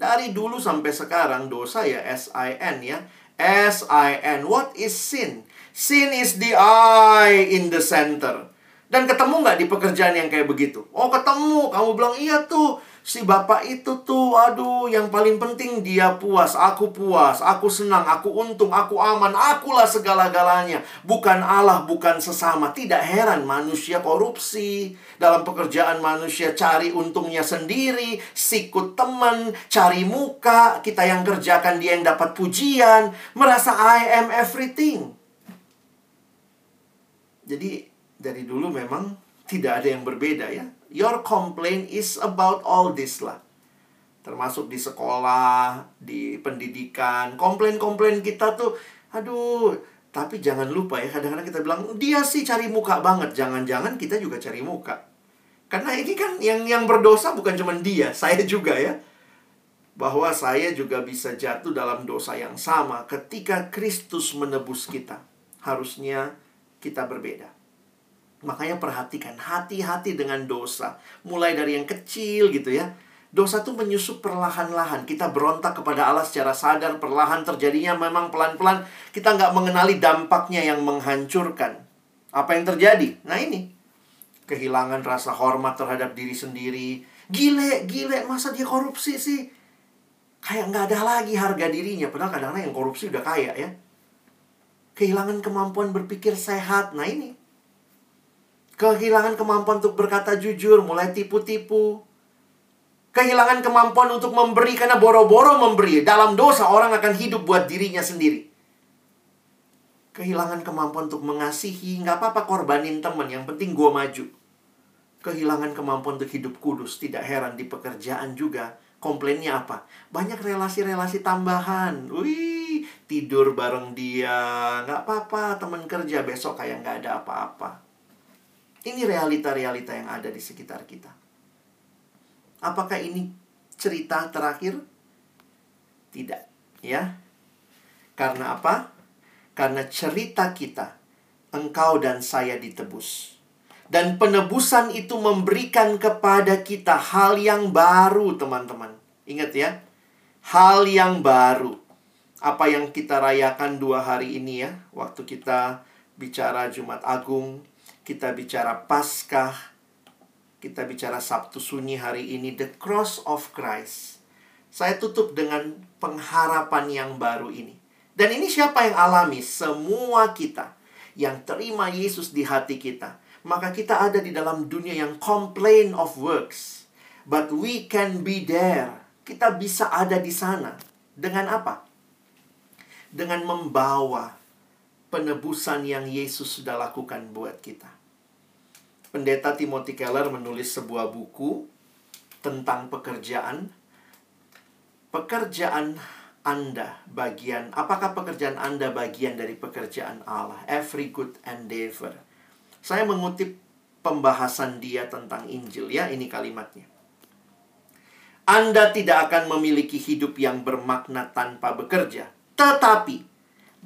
Dari dulu sampai sekarang dosa ya S-I-N ya. S-I-N. What is sin? Sin is the I in the center. Dan ketemu nggak di pekerjaan yang kayak begitu? Oh ketemu. Kamu bilang iya tuh si bapak itu tuh, aduh, yang paling penting dia puas, aku puas, aku senang, aku untung, aku aman, akulah segala-galanya. Bukan Allah, bukan sesama. Tidak heran manusia korupsi. Dalam pekerjaan manusia cari untungnya sendiri, sikut teman, cari muka, kita yang kerjakan dia yang dapat pujian, merasa I am everything. Jadi dari dulu memang tidak ada yang berbeda ya Your complaint is about all this lah. Termasuk di sekolah, di pendidikan. Komplain-komplain kita tuh, aduh, tapi jangan lupa ya, kadang-kadang kita bilang, dia sih cari muka banget. Jangan-jangan kita juga cari muka. Karena ini kan yang yang berdosa bukan cuma dia, saya juga ya. Bahwa saya juga bisa jatuh dalam dosa yang sama ketika Kristus menebus kita. Harusnya kita berbeda. Makanya perhatikan, hati-hati dengan dosa. Mulai dari yang kecil gitu ya. Dosa tuh menyusup perlahan-lahan. Kita berontak kepada Allah secara sadar, perlahan terjadinya memang pelan-pelan. Kita nggak mengenali dampaknya yang menghancurkan. Apa yang terjadi? Nah ini. Kehilangan rasa hormat terhadap diri sendiri. Gile, gile, masa dia korupsi sih? Kayak nggak ada lagi harga dirinya. Padahal kadang-kadang yang korupsi udah kaya ya. Kehilangan kemampuan berpikir sehat. Nah ini Kehilangan kemampuan untuk berkata jujur, mulai tipu-tipu. Kehilangan kemampuan untuk memberi karena boro-boro memberi. Dalam dosa orang akan hidup buat dirinya sendiri. Kehilangan kemampuan untuk mengasihi, nggak apa-apa korbanin temen, yang penting gue maju. Kehilangan kemampuan untuk hidup kudus, tidak heran di pekerjaan juga. Komplainnya apa? Banyak relasi-relasi tambahan. Wih, tidur bareng dia. Nggak apa-apa, temen kerja besok kayak nggak ada apa-apa. Ini realita-realita yang ada di sekitar kita. Apakah ini cerita terakhir? Tidak, ya. Karena apa? Karena cerita kita, engkau dan saya ditebus. Dan penebusan itu memberikan kepada kita hal yang baru, teman-teman. Ingat ya, hal yang baru. Apa yang kita rayakan dua hari ini ya, waktu kita bicara Jumat Agung, kita bicara Paskah, kita bicara Sabtu Sunyi hari ini, The Cross of Christ. Saya tutup dengan pengharapan yang baru ini. Dan ini siapa yang alami? Semua kita yang terima Yesus di hati kita. Maka kita ada di dalam dunia yang complain of works. But we can be there. Kita bisa ada di sana. Dengan apa? Dengan membawa penebusan yang Yesus sudah lakukan buat kita pendeta Timothy Keller menulis sebuah buku tentang pekerjaan. Pekerjaan Anda bagian, apakah pekerjaan Anda bagian dari pekerjaan Allah? Every good endeavor. Saya mengutip pembahasan dia tentang Injil ya, ini kalimatnya. Anda tidak akan memiliki hidup yang bermakna tanpa bekerja, tetapi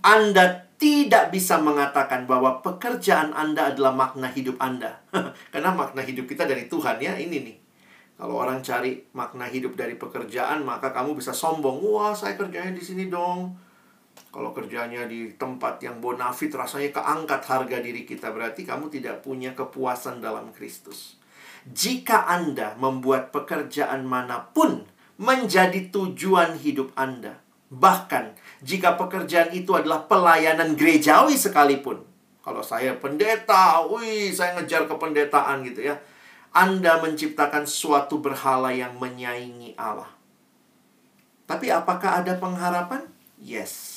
Anda tidak bisa mengatakan bahwa pekerjaan Anda adalah makna hidup Anda. Karena makna hidup kita dari Tuhan ya, ini nih. Kalau orang cari makna hidup dari pekerjaan, maka kamu bisa sombong. Wah, saya kerjanya di sini dong. Kalau kerjanya di tempat yang bonafit, rasanya keangkat harga diri kita. Berarti kamu tidak punya kepuasan dalam Kristus. Jika Anda membuat pekerjaan mana pun menjadi tujuan hidup Anda, bahkan jika pekerjaan itu adalah pelayanan gerejawi sekalipun. Kalau saya pendeta, wih, saya ngejar kependetaan gitu ya. Anda menciptakan suatu berhala yang menyaingi Allah. Tapi apakah ada pengharapan? Yes.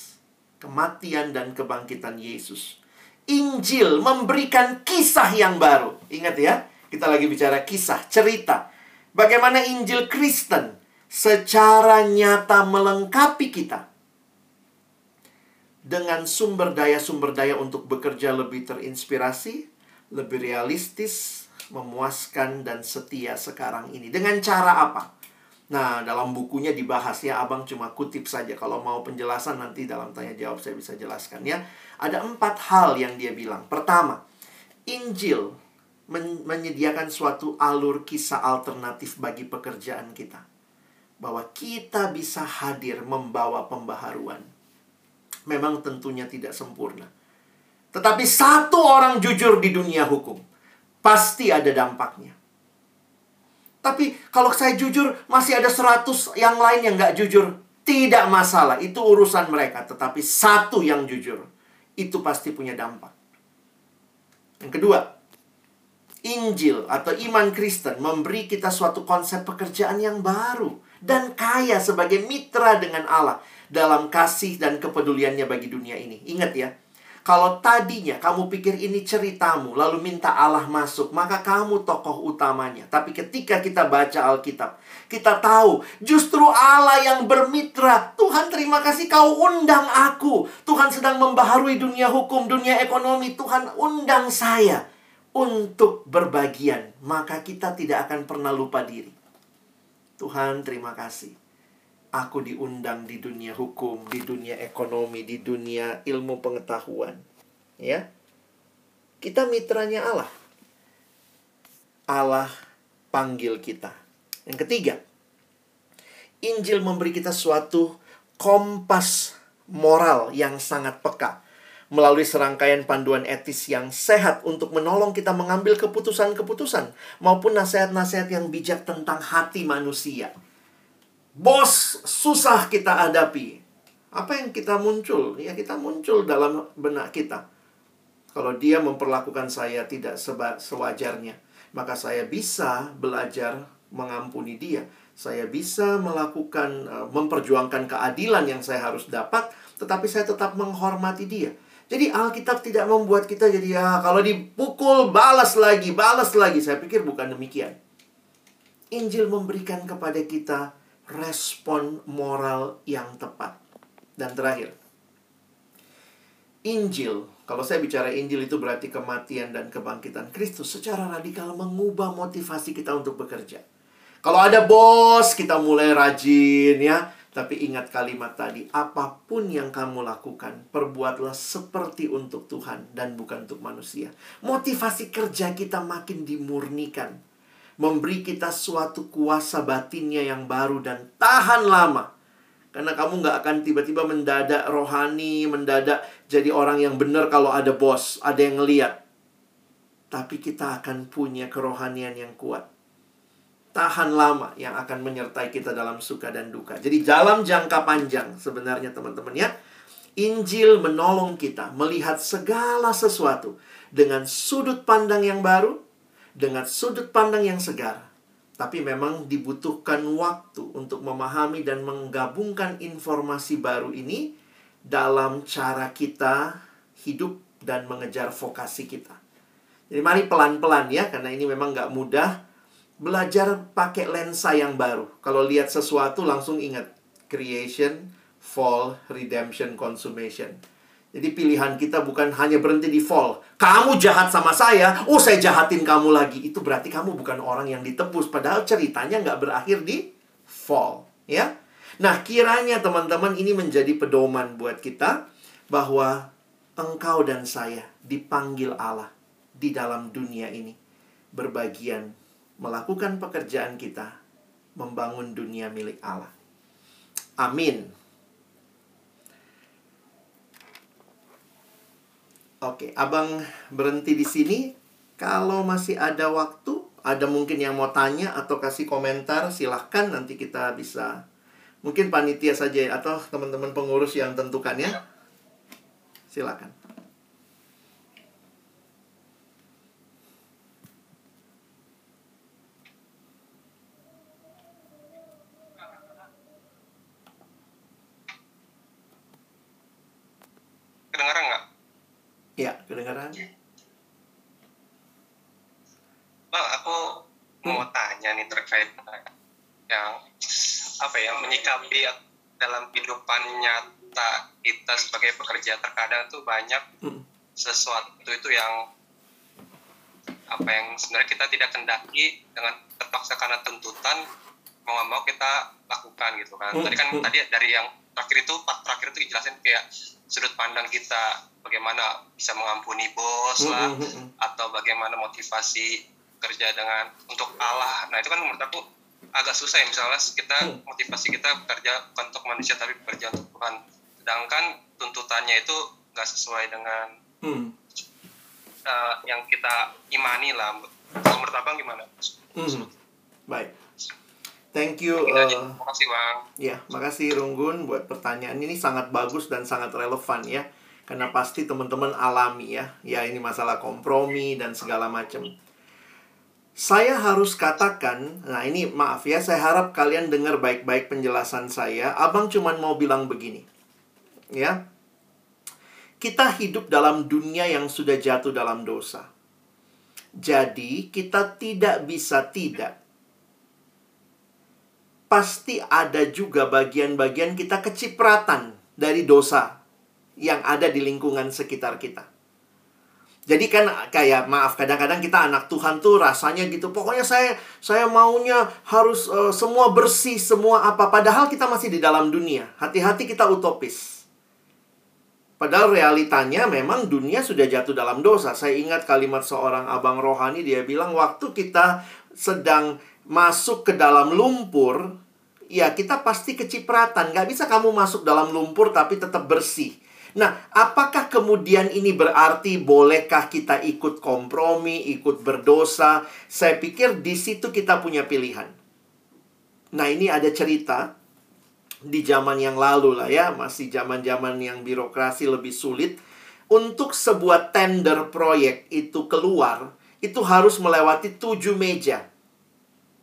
Kematian dan kebangkitan Yesus. Injil memberikan kisah yang baru. Ingat ya, Kita lagi bicara kisah, cerita. Bagaimana Injil Kristen secara nyata melengkapi kita dengan sumber daya-sumber daya untuk bekerja lebih terinspirasi, lebih realistis, memuaskan dan setia sekarang ini. Dengan cara apa? Nah, dalam bukunya dibahas ya, abang cuma kutip saja. Kalau mau penjelasan nanti dalam tanya jawab saya bisa jelaskan ya. Ada empat hal yang dia bilang. Pertama, Injil men menyediakan suatu alur kisah alternatif bagi pekerjaan kita. Bahwa kita bisa hadir membawa pembaharuan memang tentunya tidak sempurna. Tetapi satu orang jujur di dunia hukum pasti ada dampaknya. Tapi kalau saya jujur masih ada seratus yang lain yang nggak jujur. Tidak masalah, itu urusan mereka. Tetapi satu yang jujur, itu pasti punya dampak. Yang kedua, Injil atau iman Kristen memberi kita suatu konsep pekerjaan yang baru dan kaya sebagai mitra dengan Allah dalam kasih dan kepeduliannya bagi dunia ini. Ingat ya, kalau tadinya kamu pikir ini ceritamu, lalu minta Allah masuk, maka kamu tokoh utamanya. Tapi ketika kita baca Alkitab, kita tahu justru Allah yang bermitra. Tuhan terima kasih kau undang aku. Tuhan sedang membaharui dunia hukum, dunia ekonomi. Tuhan undang saya untuk berbagian. Maka kita tidak akan pernah lupa diri. Tuhan terima kasih aku diundang di dunia hukum, di dunia ekonomi, di dunia ilmu pengetahuan. Ya. Kita mitranya Allah. Allah panggil kita. Yang ketiga, Injil memberi kita suatu kompas moral yang sangat peka melalui serangkaian panduan etis yang sehat untuk menolong kita mengambil keputusan-keputusan maupun nasihat-nasihat yang bijak tentang hati manusia. Bos susah kita hadapi. Apa yang kita muncul? Ya kita muncul dalam benak kita. Kalau dia memperlakukan saya tidak seba sewajarnya, maka saya bisa belajar mengampuni dia. Saya bisa melakukan uh, memperjuangkan keadilan yang saya harus dapat, tetapi saya tetap menghormati dia. Jadi Alkitab tidak membuat kita jadi ya kalau dipukul balas lagi, balas lagi. Saya pikir bukan demikian. Injil memberikan kepada kita respon moral yang tepat. Dan terakhir, Injil, kalau saya bicara Injil itu berarti kematian dan kebangkitan Kristus secara radikal mengubah motivasi kita untuk bekerja. Kalau ada bos, kita mulai rajin ya. Tapi ingat kalimat tadi, apa pun yang kamu lakukan, perbuatlah seperti untuk Tuhan dan bukan untuk manusia. Motivasi kerja kita makin dimurnikan memberi kita suatu kuasa batinnya yang baru dan tahan lama. Karena kamu nggak akan tiba-tiba mendadak rohani, mendadak jadi orang yang benar kalau ada bos, ada yang ngeliat. Tapi kita akan punya kerohanian yang kuat. Tahan lama yang akan menyertai kita dalam suka dan duka. Jadi dalam jangka panjang sebenarnya teman-teman ya. Injil menolong kita melihat segala sesuatu dengan sudut pandang yang baru, dengan sudut pandang yang segar. Tapi memang dibutuhkan waktu untuk memahami dan menggabungkan informasi baru ini dalam cara kita hidup dan mengejar vokasi kita. Jadi mari pelan-pelan ya, karena ini memang nggak mudah. Belajar pakai lensa yang baru. Kalau lihat sesuatu langsung ingat creation, fall, redemption, consummation. Jadi pilihan kita bukan hanya berhenti di fall. Kamu jahat sama saya, oh saya jahatin kamu lagi. Itu berarti kamu bukan orang yang ditebus. Padahal ceritanya nggak berakhir di fall. Ya, Nah kiranya teman-teman ini menjadi pedoman buat kita. Bahwa engkau dan saya dipanggil Allah di dalam dunia ini. Berbagian melakukan pekerjaan kita. Membangun dunia milik Allah. Amin. Oke, Abang berhenti di sini. Kalau masih ada waktu, ada mungkin yang mau tanya atau kasih komentar, silahkan nanti kita bisa. Mungkin panitia saja atau teman-teman pengurus yang tentukan ya. Silakan. Kedengaran nggak? Ya, kedengaran. Bang, aku mau tanya nih terkait yang apa ya menyikapi dalam kehidupan nyata kita sebagai pekerja terkadang tuh banyak Hmm. sesuatu itu yang apa yang sebenarnya kita tidak kendaki dengan terpaksa karena tuntutan mau nggak mau kita lakukan gitu kan Hmm, tadi kan hmm. tadi dari yang terakhir itu part terakhir itu dijelasin kayak sudut pandang kita bagaimana bisa mengampuni bos lah atau bagaimana motivasi kerja dengan untuk Allah nah itu kan menurut aku agak susah ya misalnya kita Hmm. motivasi kita bekerja bukan untuk manusia tapi bekerja untuk Tuhan sedangkan tuntutannya itu nggak sesuai dengan Hmm. eh, yang kita imani lah menurut abang gimana? Hmm. Baik. Thank you. Uh, Terima kasih bang. Ya, makasih Runggun buat pertanyaan ini sangat bagus dan sangat relevan ya. Karena pasti teman-teman alami ya. Ya, ini masalah kompromi dan segala macam. Saya harus katakan, nah ini maaf ya, saya harap kalian dengar baik-baik penjelasan saya. Abang cuman mau bilang begini. Ya. Kita hidup dalam dunia yang sudah jatuh dalam dosa. Jadi, kita tidak bisa tidak pasti ada juga bagian-bagian kita kecipratan dari dosa yang ada di lingkungan sekitar kita. Jadi kan kayak maaf kadang-kadang kita anak Tuhan tuh rasanya gitu. Pokoknya saya saya maunya harus eh, semua bersih, semua apa padahal kita masih di dalam dunia. Hati-hati kita utopis. Padahal realitanya memang dunia sudah jatuh dalam dosa. Saya ingat kalimat seorang abang rohani dia bilang waktu kita sedang masuk ke dalam lumpur, ya kita pasti kecipratan. Gak bisa kamu masuk dalam lumpur tapi tetap bersih. Nah, apakah kemudian ini berarti bolehkah kita ikut kompromi, ikut berdosa? Saya pikir di situ kita punya pilihan. Nah, ini ada cerita di zaman yang lalu lah ya, masih zaman-zaman yang birokrasi lebih sulit. Untuk sebuah tender proyek itu keluar, itu harus melewati tujuh meja.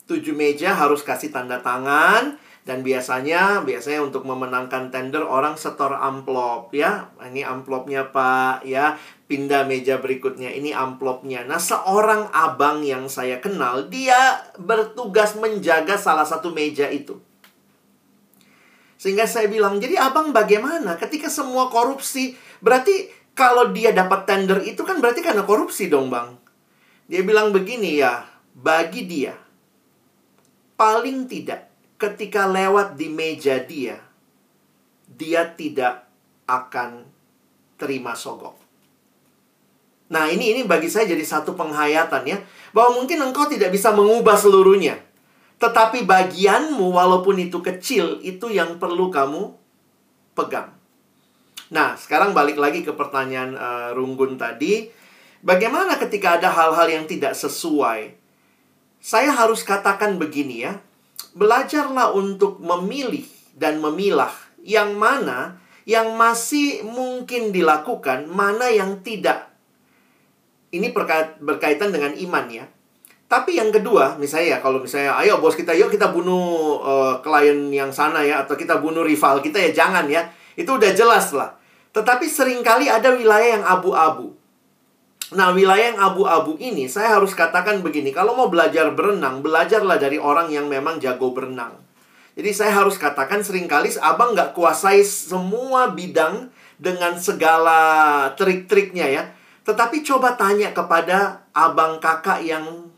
Tujuh meja harus kasih tanda tangan, dan biasanya, biasanya untuk memenangkan tender orang setor amplop ya. Ini amplopnya Pak ya. Pindah meja berikutnya. Ini amplopnya. Nah, seorang abang yang saya kenal, dia bertugas menjaga salah satu meja itu. Sehingga saya bilang, jadi abang bagaimana ketika semua korupsi? Berarti kalau dia dapat tender itu kan berarti karena korupsi dong bang. Dia bilang begini ya, bagi dia, paling tidak ketika lewat di meja dia, dia tidak akan terima sogok. Nah, ini ini bagi saya jadi satu penghayatan ya, bahwa mungkin engkau tidak bisa mengubah seluruhnya. Tetapi bagianmu walaupun itu kecil, itu yang perlu kamu pegang. Nah, sekarang balik lagi ke pertanyaan eh, Runggun tadi, bagaimana ketika ada hal-hal yang tidak sesuai? Saya harus katakan begini ya, belajarlah untuk memilih dan memilah yang mana yang masih mungkin dilakukan, mana yang tidak. Ini berkait, berkaitan dengan iman ya. Tapi yang kedua, misalnya ya, kalau misalnya, ayo bos kita, yuk kita bunuh eh, klien yang sana ya, atau kita bunuh rival kita ya, jangan ya. Itu udah jelas lah. Tetapi sering kali ada wilayah yang abu-abu. Nah, wilayah yang abu-abu ini saya harus katakan begini, kalau mau belajar berenang, belajarlah dari orang yang memang jago berenang. Jadi saya harus katakan sering kali abang nggak kuasai semua bidang dengan segala trik-triknya ya. Tetapi coba tanya kepada abang kakak yang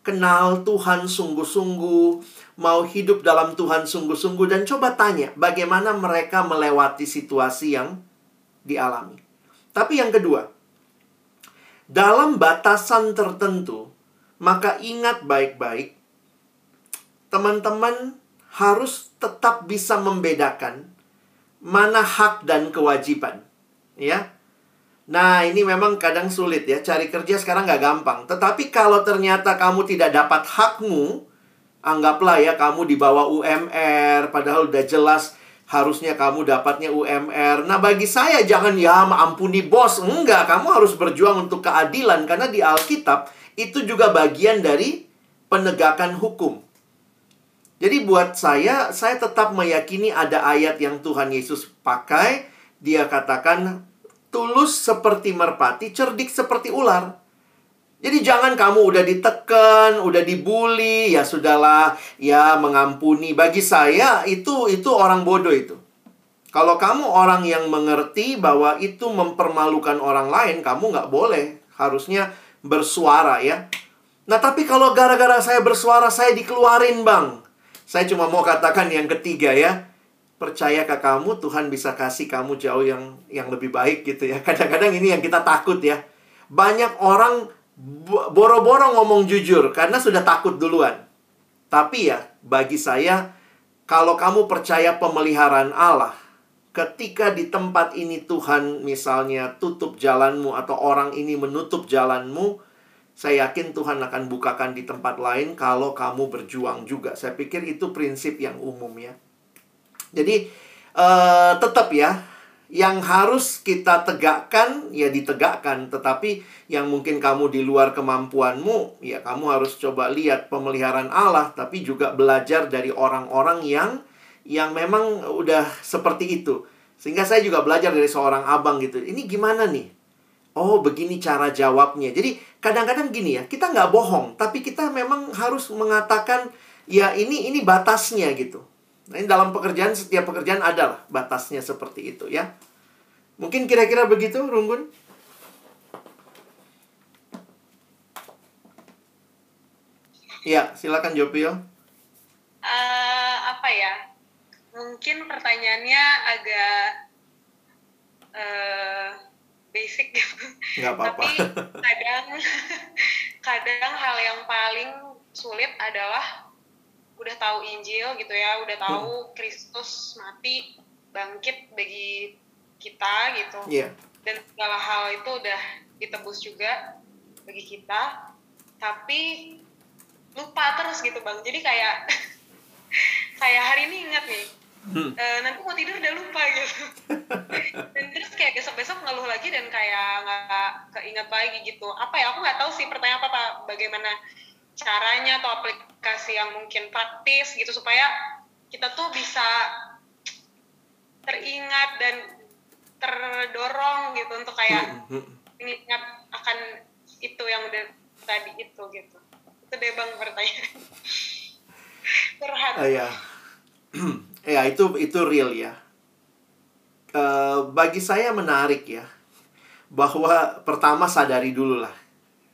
kenal Tuhan sungguh-sungguh, mau hidup dalam Tuhan sungguh-sungguh, dan coba tanya bagaimana mereka melewati situasi yang dialami. Tapi yang kedua, dalam batasan tertentu, maka ingat baik-baik, teman-teman harus tetap bisa membedakan mana hak dan kewajiban. Ya, Nah, ini memang kadang sulit ya. Cari kerja sekarang nggak gampang. Tetapi kalau ternyata kamu tidak dapat hakmu, anggaplah ya kamu di bawah UMR, padahal udah jelas harusnya kamu dapatnya UMR. Nah, bagi saya jangan ya ampuni bos. Enggak, kamu harus berjuang untuk keadilan. Karena di Alkitab, itu juga bagian dari penegakan hukum. Jadi buat saya, saya tetap meyakini ada ayat yang Tuhan Yesus pakai. Dia katakan, tulus seperti merpati, cerdik seperti ular. Jadi jangan kamu udah ditekan, udah dibully, ya sudahlah, ya mengampuni. Bagi saya itu itu orang bodoh itu. Kalau kamu orang yang mengerti bahwa itu mempermalukan orang lain, kamu nggak boleh. Harusnya bersuara ya. Nah tapi kalau gara-gara saya bersuara, saya dikeluarin bang. Saya cuma mau katakan yang ketiga ya. Percaya ke kamu, Tuhan bisa kasih kamu jauh yang yang lebih baik gitu ya. Kadang-kadang ini yang kita takut ya. Banyak orang boro-boro ngomong jujur karena sudah takut duluan. Tapi ya, bagi saya, kalau kamu percaya pemeliharaan Allah, ketika di tempat ini Tuhan misalnya tutup jalanmu atau orang ini menutup jalanmu, saya yakin Tuhan akan bukakan di tempat lain kalau kamu berjuang juga. Saya pikir itu prinsip yang umum ya. Jadi uh, tetap ya, yang harus kita tegakkan ya ditegakkan. Tetapi yang mungkin kamu di luar kemampuanmu ya kamu harus coba lihat pemeliharaan Allah tapi juga belajar dari orang-orang yang yang memang udah seperti itu. Sehingga saya juga belajar dari seorang abang gitu. Ini gimana nih? Oh begini cara jawabnya. Jadi kadang-kadang gini ya kita nggak bohong tapi kita memang harus mengatakan ya ini ini batasnya gitu ini dalam pekerjaan, setiap pekerjaan adalah batasnya seperti itu ya. Mungkin kira-kira begitu, Runggun? Ya, silakan Jopio. Uh, apa ya? Mungkin pertanyaannya agak uh, basic gitu. Nggak apa-apa. Tapi kadang, kadang hal yang paling sulit adalah udah tahu Injil gitu ya, udah tahu hmm. Kristus mati bangkit bagi kita gitu. Yeah. Dan segala hal itu udah ditebus juga bagi kita. Tapi lupa terus gitu bang. Jadi kayak kayak hari ini ingat nih. Hmm. E, nanti mau tidur udah lupa gitu. dan terus kayak besok-besok ngeluh lagi dan kayak nggak keinget lagi gitu. Apa ya? Aku nggak tahu sih pertanyaan apa, apa bagaimana caranya atau aplikasi yang mungkin praktis gitu supaya kita tuh bisa teringat dan terdorong gitu untuk kayak hmm, hmm. ingat akan itu yang udah tadi itu gitu. Itu deh bang pertanyaan. Curhat uh, ya. Ya itu itu real ya. Uh, bagi saya menarik ya bahwa pertama sadari dulu lah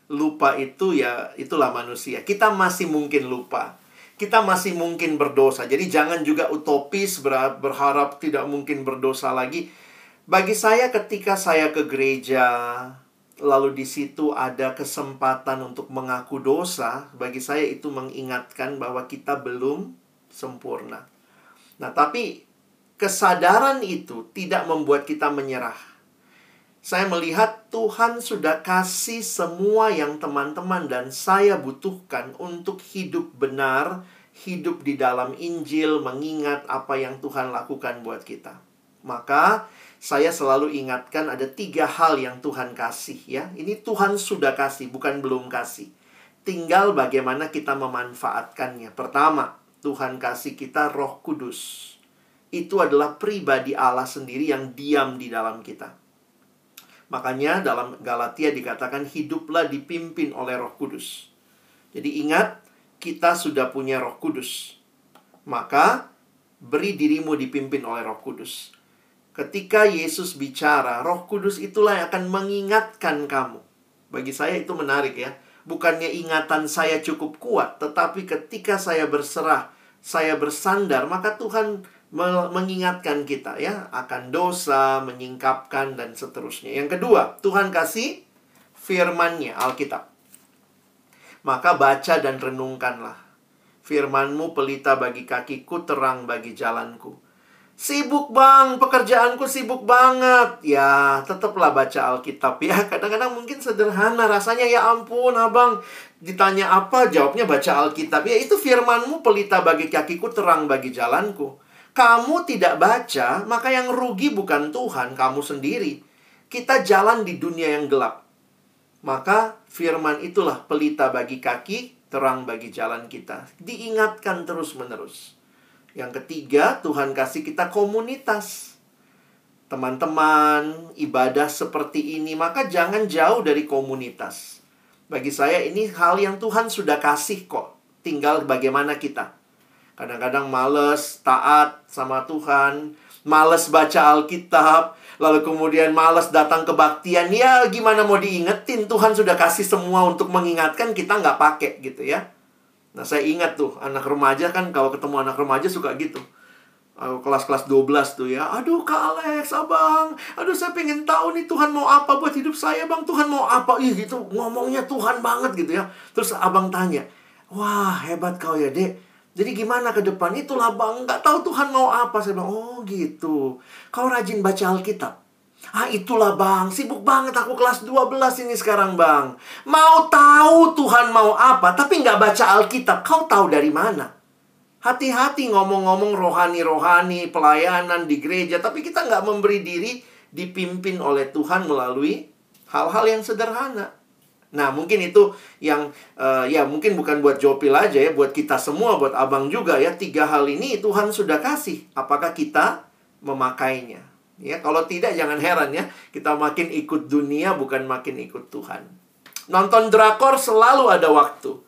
lupa itu ya itulah manusia. Kita masih mungkin lupa. Kita masih mungkin berdosa. Jadi jangan juga utopis berharap tidak mungkin berdosa lagi. Bagi saya ketika saya ke gereja lalu di situ ada kesempatan untuk mengaku dosa, bagi saya itu mengingatkan bahwa kita belum sempurna. Nah, tapi kesadaran itu tidak membuat kita menyerah saya melihat Tuhan sudah kasih semua yang teman-teman dan saya butuhkan untuk hidup benar, hidup di dalam Injil, mengingat apa yang Tuhan lakukan buat kita. Maka saya selalu ingatkan ada tiga hal yang Tuhan kasih ya. Ini Tuhan sudah kasih, bukan belum kasih. Tinggal bagaimana kita memanfaatkannya. Pertama, Tuhan kasih kita Roh Kudus. Itu adalah pribadi Allah sendiri yang diam di dalam kita. Makanya dalam Galatia dikatakan hiduplah dipimpin oleh Roh Kudus. Jadi ingat, kita sudah punya Roh Kudus. Maka beri dirimu dipimpin oleh Roh Kudus. Ketika Yesus bicara, Roh Kudus itulah yang akan mengingatkan kamu. Bagi saya itu menarik ya. Bukannya ingatan saya cukup kuat, tetapi ketika saya berserah, saya bersandar, maka Tuhan mengingatkan kita ya akan dosa, menyingkapkan dan seterusnya. Yang kedua, Tuhan kasih firman-Nya Alkitab. Maka baca dan renungkanlah. Firmanmu pelita bagi kakiku, terang bagi jalanku. Sibuk bang, pekerjaanku sibuk banget. Ya, tetaplah baca Alkitab ya. Kadang-kadang mungkin sederhana rasanya ya ampun abang. Ditanya apa, jawabnya baca Alkitab. Ya itu firmanmu pelita bagi kakiku, terang bagi jalanku kamu tidak baca, maka yang rugi bukan Tuhan, kamu sendiri. Kita jalan di dunia yang gelap. Maka firman itulah pelita bagi kaki, terang bagi jalan kita. Diingatkan terus-menerus. Yang ketiga, Tuhan kasih kita komunitas. Teman-teman, ibadah seperti ini, maka jangan jauh dari komunitas. Bagi saya ini hal yang Tuhan sudah kasih kok. Tinggal bagaimana kita. Kadang-kadang males taat sama Tuhan, males baca Alkitab, lalu kemudian males datang kebaktian. Ya gimana mau diingetin, Tuhan sudah kasih semua untuk mengingatkan, kita nggak pakai gitu ya. Nah saya ingat tuh, anak remaja kan kalau ketemu anak remaja suka gitu. Kelas-kelas 12 tuh ya. Aduh Kak Alex, abang. Aduh saya pengen tahu nih Tuhan mau apa buat hidup saya bang. Tuhan mau apa? Ih itu ngomongnya Tuhan banget gitu ya. Terus abang tanya. Wah hebat kau ya dek jadi gimana ke depan? Itulah bang, nggak tahu Tuhan mau apa. Saya bilang, oh gitu. Kau rajin baca Alkitab. Ah itulah bang, sibuk banget aku kelas 12 ini sekarang bang. Mau tahu Tuhan mau apa, tapi nggak baca Alkitab. Kau tahu dari mana? Hati-hati ngomong-ngomong rohani-rohani, pelayanan di gereja. Tapi kita nggak memberi diri dipimpin oleh Tuhan melalui hal-hal yang sederhana. Nah, mungkin itu yang uh, ya mungkin bukan buat Jopil aja ya, buat kita semua, buat Abang juga ya. Tiga hal ini Tuhan sudah kasih. Apakah kita memakainya? Ya, kalau tidak jangan heran ya, kita makin ikut dunia bukan makin ikut Tuhan. Nonton drakor selalu ada waktu.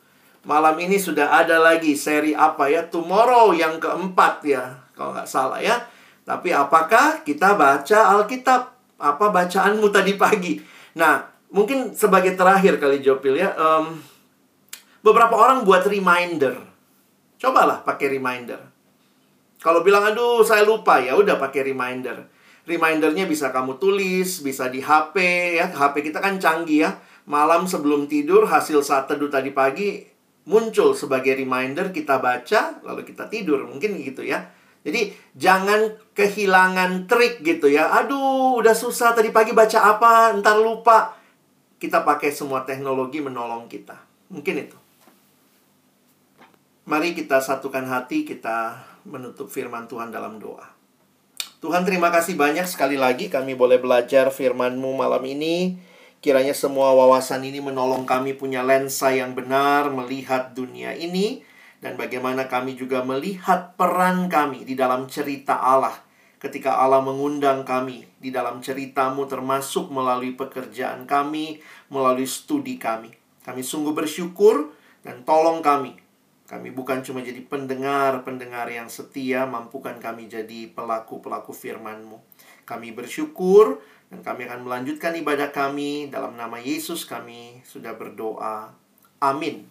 Malam ini sudah ada lagi seri apa ya? Tomorrow yang keempat ya, kalau nggak salah ya. Tapi apakah kita baca Alkitab? Apa bacaanmu tadi pagi? Nah, mungkin sebagai terakhir kali Jopil ya, um, beberapa orang buat reminder. Cobalah pakai reminder. Kalau bilang aduh saya lupa ya udah pakai reminder. Remindernya bisa kamu tulis, bisa di HP ya. HP kita kan canggih ya. Malam sebelum tidur hasil saat teduh tadi pagi muncul sebagai reminder kita baca lalu kita tidur. Mungkin gitu ya. Jadi jangan kehilangan trik gitu ya. Aduh, udah susah tadi pagi baca apa, ntar lupa kita pakai semua teknologi menolong kita. Mungkin itu. Mari kita satukan hati, kita menutup firman Tuhan dalam doa. Tuhan terima kasih banyak sekali lagi kami boleh belajar firman-Mu malam ini. Kiranya semua wawasan ini menolong kami punya lensa yang benar melihat dunia ini dan bagaimana kami juga melihat peran kami di dalam cerita Allah ketika Allah mengundang kami di dalam ceritamu termasuk melalui pekerjaan kami, melalui studi kami. Kami sungguh bersyukur dan tolong kami. Kami bukan cuma jadi pendengar-pendengar yang setia, mampukan kami jadi pelaku-pelaku firman-Mu. Kami bersyukur dan kami akan melanjutkan ibadah kami dalam nama Yesus kami sudah berdoa. Amin.